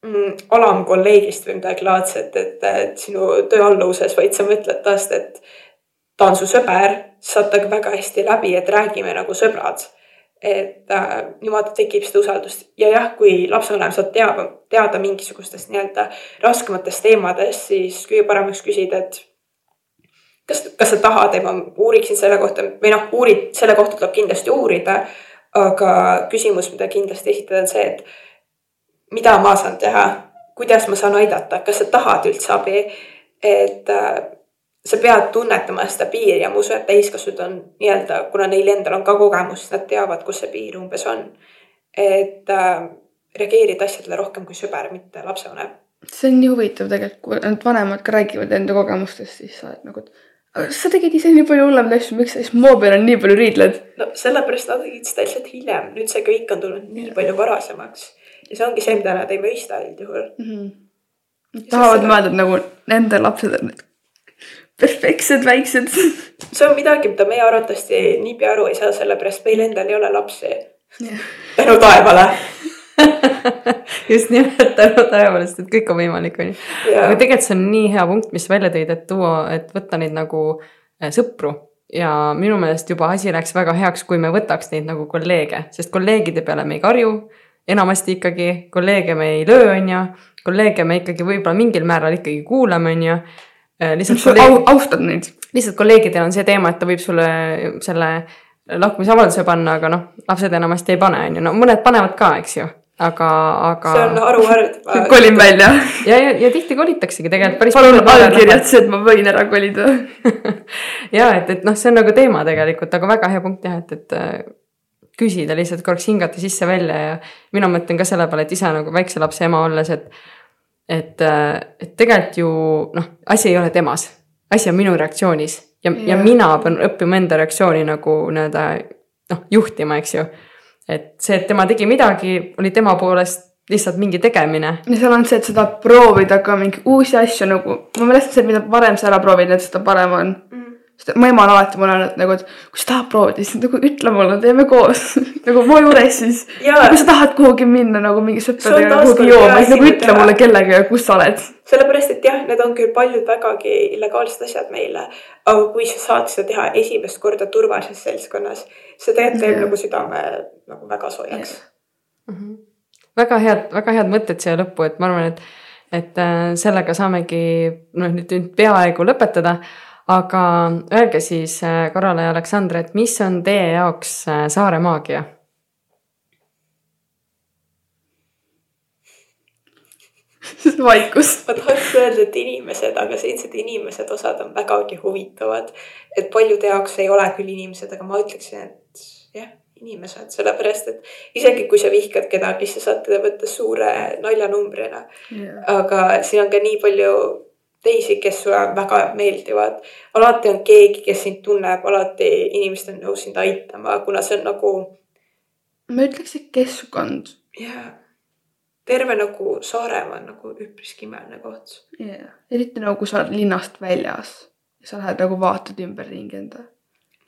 mm, alamkolleegist või midagi laadset, et, et sinu tööalluvuses, vaid sa mõtled tast, et ta on su sõber, saad temaga väga hästi läbi, et räägime nagu sõbrad. et äh, niimoodi tekib seda usaldust ja jah, kui lapsevanem saab teada, teada mingisugustest nii-öelda raskematest teemadest, siis kõige parem oleks küsida, et kas, kas sa tahad, et ma uuriksin selle kohta või noh, uurid, selle kohta tuleb kindlasti uurida. Aga küsimus, mida kindlasti esitada, on see, et mida ma saan teha, kuidas ma saan aidata, kas sa tahad üldse abi. et äh, sa pead tunnetama seda piiri ja ma usun, et täiskasvanud on nii-öelda, kuna neil endal on ka kogemus, nad teavad, kus see piir umbes on. et äh, reageerida asjadele rohkem kui sõber, mitte lapsevanem see on nii huvitav tegelikult, kui need vanemad ka räägivad enda kogemustest, siis sa oled nagu, et "Aga sa tegid ise nii palju hullemaid asju, miks sa siis moo peal on nii palju riidled? no sellepärast nad tegid seda lihtsalt hiljem, nüüd see kõik on tulnud nii palju varasemaks. ja see ongi see, mida nad ei mõista üldjuhul. Nad tahavad mõelda, et nagu nende lapsed on perfektsed väiksed. see on midagi, mida meie arvatavasti niipea aru ei saa, sellepärast meil endal ei ole lapsi. tänu taevale. just nimelt tänu sest et kõik on võimalik, on ju. aga tegelikult see on nii hea punkt, mis sa välja tõid, et tuua, et võtta neid nagu äh, sõpru ja minu meelest juba asi läks väga heaks, kui me võtaks neid nagu kolleege, sest kolleegide peale me ei karju. enamasti ikkagi kolleege me ei löö, on ju, kolleege me ikkagi võib-olla mingil määral ikkagi kuulame, on ju. lihtsalt sa kolleeg au,, austad neid. lihtsalt kolleegidel on see teema, et ta võib sulle selle lahkumisavalduse panna, aga noh, lapsed enamasti ei pane, on ju, no mõned panevad ka, eks ju, aga, aga. see on haruharjad. kolin välja. ja, ja, ja tihti kolitaksegi tegelikult päris palun allkirjad, et ma võin ära kolida. ja et, et noh, see on nagu teema tegelikult, aga väga hea punkt jah, et, et äh, küsida lihtsalt korraks hingata sisse-välja ja mina mõtlen ka selle peale, et ise nagu väikse lapse ema olles, et et, et tegelikult ju noh, asi ei ole temas, asi on minu reaktsioonis ja, ja Jah. mina pean õppima enda reaktsiooni nagu nii-öelda noh, juhtima, eks ju. Et see, et tema tegi midagi, oli tema poolest lihtsalt mingi tegemine. ja seal on see, et sa tahad proovida ka mingeid uusi asju nagu, ma mälestan seda, mida varem sa ära proovid, et seda parem on Mm. sest mu ema on alati mulle öelnud nagu, et kui sa tahad proovida, siis nagu ütle mulle, teeme koos nagu ma juures siis. Jaa. kui sa tahad kuhugi minna nagu mingi sõpradega kuhugi jooma, siis nagu ütle mulle kellega ja kus sa oled. sellepärast, et jah, need on küll paljud vägagi illegaalsed asjad meile, aga kui sa saad seda teha esimest korda turvalises seltskonnas, see tegelikult teeb Jah. nagu südame nagu väga soojaks. väga head, väga head mõtted siia lõppu, et ma arvan, et, et äh, sellega saamegi noh, nüüd peaaegu lõpetada. aga öelge siis äh, Karole ja Aleksandr, et mis on teie jaoks äh, saare maagia? vaikus. ma tahaks öelda, et inimesed, aga sellised inimesed, osad on vägagi huvitavad. et paljude jaoks ei ole küll inimesed, aga ma ütleksin, et jah, inimesed, sellepärast et isegi kui sa vihkad kedagi, siis sa saad teda võtta suure naljanumbrina. aga siin on ka nii palju teisi, kes sulle väga meeldivad. alati on keegi, kes sind tunneb, alati inimesed on nõus sind aitama, kuna see on nagu ma ütleks, et keskkond. jah, terve nagu Saaremaa on nagu üpriski imeline koht. Yeah. eriti nagu, kui sa oled linnast väljas. sa lähed nagu vaatad ümberringi enda.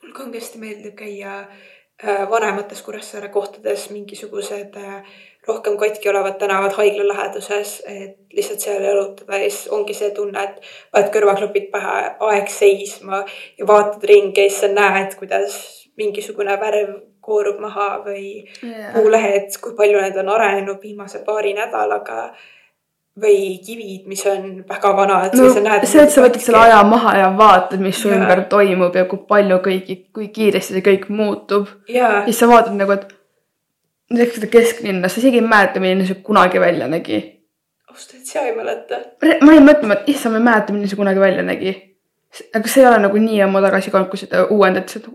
mul kangesti meeldib käia äh, vanemates Kuressaare kohtades mingisugused äh, rohkem katki olevad tänavad haigla läheduses, et lihtsalt seal jalutada ja siis ongi see tunne, et paned kõrvaklapid pähe, aeg seisma ja vaatad ringi ja siis sa näed, kuidas mingisugune värv koorub maha või Yeah. puulehed, kui palju need on arenenud viimase paari nädalaga. Või kivid, mis on väga vanad no ja sa näed. see, et sa võtad selle aja maha ja vaatad, mis su ümber toimub ja kui palju kõiki, kui kiiresti see kõik muutub. jaa, siis sa vaatad nagu, et näiteks seda kesklinna, sa isegi ei mäleta, milline see kunagi välja nägi. ausalt öeldes ja ei mäleta. ma jäin mõtlema, et issand, ma ei mäleta, milline see kunagi välja nägi. aga see ei ole nagu nii ammu tagasi olnud, kui seda uuendati, et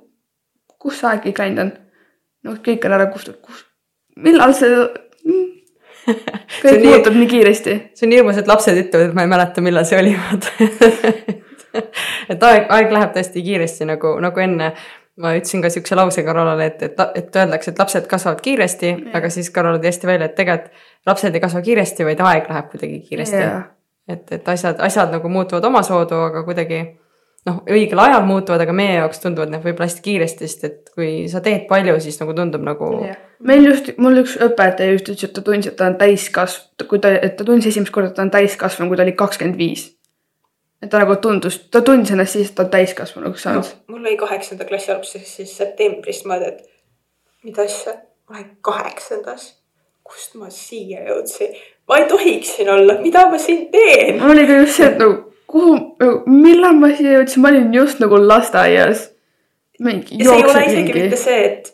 kus see aeg kõik läinud on. no kõik on ära kustunud, kus, millal See kõik muutub nii kiiresti. see on hirmus, et lapsed ütlevad, et ma ei mäleta, millal see oli, vaata. et aeg, aeg läheb tõesti kiiresti nagu, nagu enne. ma ütlesin ka siukse lause Karolale, et, et, et öeldakse, et lapsed kasvavad kiiresti, aga siis Karol tõi hästi välja, et tegelikult lapsed ei kasva kiiresti, vaid aeg läheb kuidagi kiiresti et, et asjad, asjad nagu muutuvad omasoodu, aga kuidagi noh, õigel ajal muutuvad, aga meie jaoks tunduvad need võib-olla hästi kiiresti, sest et kui sa teed palju, siis nagu tundub nagu meil just, mul üks õpetaja just ütles, et ta tundis, et ta on täiskasv-, kui ta, et ta tundis esimest korda, et ta on täiskasvanu, kui ta oli kakskümmend viis. et ta nagu tundus, ta tundis ennast siis, et ta on täiskasvanuks saanud no.. mul oli kaheksanda klassi alguses siis septembris niimoodi, et mida asja, ma olen kaheksandas. kust ma siia jõudsin? ma ei tohiks siin olla, mida ma siin teen? mul oli ka just see, et nagu kuhu, millal ma siia jõudsin, ma olin just nagu lasteaias. mingi ja see ei ole isegi mingi mitte. see, et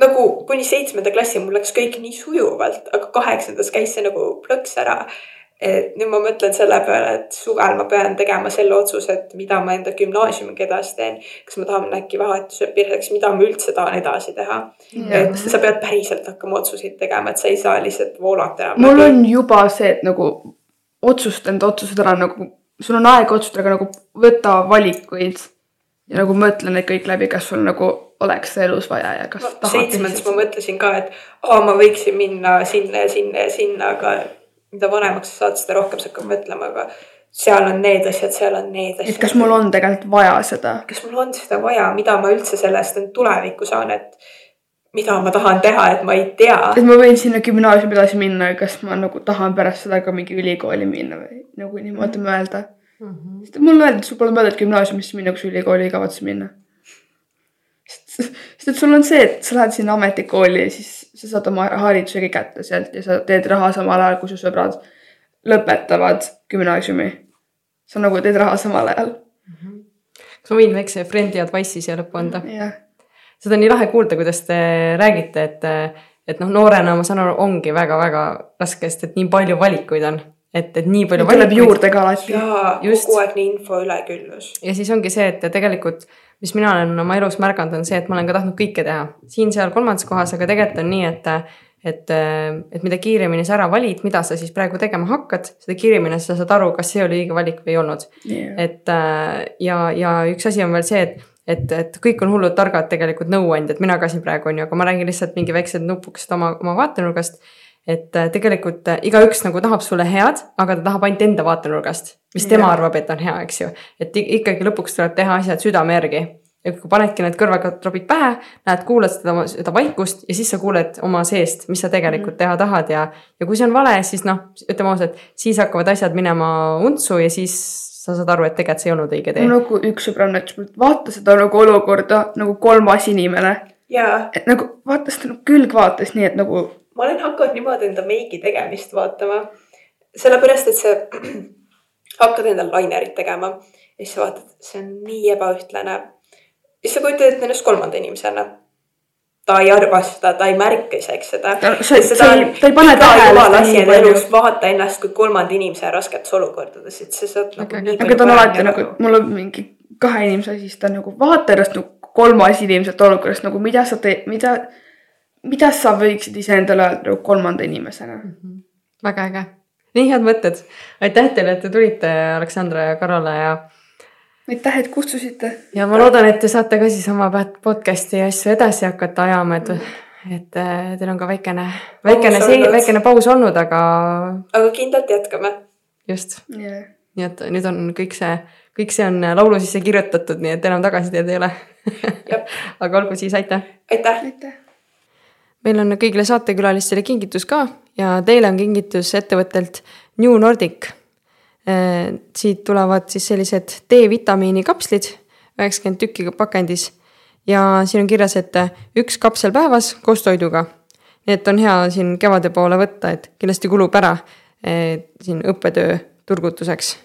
nagu kuni seitsmenda klassi mul läks kõik nii sujuvalt, aga kaheksandas käis see nagu plõks ära et nüüd ma mõtlen selle peale, et suvel ma pean tegema selle otsuse, et mida ma enda gümnaasiumiga edasi teen. kas ma tahan äkki vahetusõpilaseks, mida ma üldse tahan edasi teha. et sa pead päriselt hakkama otsuseid tegema, et sa ei saa lihtsalt voolata enam. mul on juba see, et nagu otsusta enda otsused ära nagu, sul on aega otsustada, aga nagu võta valikuid ja nagu mõtle need kõik läbi, kas sul nagu oleks elus vaja ja kas no, tahad seitsmendas ma mõtlesin ka, et aa, ma võiksin minna sinna ja sinna ja sinna, aga mida vanemaks sa saad, seda rohkem sa hakkad mõtlema, aga seal on need asjad, seal on need et asjad. kas mul on tegelikult vaja seda. kas mul on seda vaja, mida ma üldse sellest nüüd tulevikku saan, et mida ma tahan teha, et ma ei tea. et ma võin sinna gümnaasiumi edasi minna ja kas ma nagu tahan pärast seda ka mingi ülikooli minna või nagu niimoodi mõelda. sest mulle öeldi, et sul pole mõtet gümnaasiumisse minna, kui sa ülikooli ei kavatse minna. sest et sul on see, et sa lähed sinna ametikooli ja siis sa saad oma haridusegi kätte sealt ja sa teed raha samal ajal, kui su sõbrad lõpetavad gümnaasiumi. sa nagu teed raha samal ajal. kas ma võin väikse friendly advice'i siia lõppu anda? jah, seda on nii lahe kuulda, kuidas te räägite, et, et noh, noorena ma saan aru, ongi väga-väga raske, sest et nii palju valikuid on, et, et nii palju tuleb valikuid. juurde ka alati. jaa, Just. kogu aeg nii info üleküllus. ja siis ongi see, et tegelikult, mis mina olen oma elus märganud, on see, et ma olen ka tahtnud kõike teha siin-seal kolmandas kohas, aga tegelikult on nii, et, et, et mida kiiremini sa ära valid, mida sa siis praegu tegema hakkad, seda kiiremini sa saad aru, kas see oli õige valik või ei olnud yeah.. et ja, ja üks asi on veel see, et, et, et kõik on hullult targad tegelikult nõuandjad, mina ka siin praegu on ju, aga ma räägin lihtsalt mingi väiksed nupukesed oma, oma vaatenurgast. et äh, tegelikult äh, igaüks nagu tahab sulle head, aga ta tahab ainult enda vaatenurgast, mis tema arvab, et on hea, eks ju. et ikkagi lõpuks tuleb teha asjad südame järgi ja kui panedki need kõrvaklapid pähe, lähed kuulad seda, seda vaikust ja siis sa kuuled oma seest, mis sa tegelikult teha tahad ja, ja kui see on vale, siis noh, ütleme ausalt, siis hakkavad asjad minema untsu ja siis sa saad aru, et tegelikult see ei olnud õige tee mul. nagu üks sõbranna ütles mulle, et vaata seda nagu olukorda nagu kolmas inimene. jaa, et nagu vaata seda nagu külgvaates nii, et nagu ma olen hakanud niimoodi enda meigi tegemist vaatama. sellepärast, et sa hakkad endal lainerit tegema ja siis sa vaatad, see on nii ebaühtlane. siis sa kujutad ette ennast kolmanda inimesena. Ta ei arva seda, ta ei märka isegi seda. Ta- ei- pane tähele elus vaata ennast kui kolmanda inimese rasketes olukordades, et sa saad nagu Aga- ta on alati nagu, mul on mingi kahe inimese asi, siis ta on nagu vaata ennast nagu kolmas inimeselt olukorrast nagu mida sa teed, mida, mida sa võiksid iseendale öelda nagu kolmanda inimesena. väga äge, nii head mõtted. aitäh teile, et te tulite, Aleksandra ja Karola ja, aitäh, et kutsusite. ja ma loodan, et te saate ka siis oma podcast'i asju edasi hakata ajama, et, et äh, teil on ka väikene, väikene Paus see, olnud. väikene paus olnud, aga aga kindlalt jätkame. just, Yeah. nii et nüüd on kõik see, kõik see on laulu sisse kirjutatud, nii et enam tagasiteed ei ole aga olgu siis, aitäh aitäh. aitäh. meil on kõigile saatekülalistele kingitus ka ja teile on kingitus ettevõttelt New Nordic. Siit tulevad siis sellised D-vitamiini kapslid, üheksakümmend tükki pakendis ja siin on kirjas, et üks kapsel päevas koos toiduga. nii et on hea siin kevade poole võtta, et kindlasti kulub ära eh, siin õppetöö turgutuseks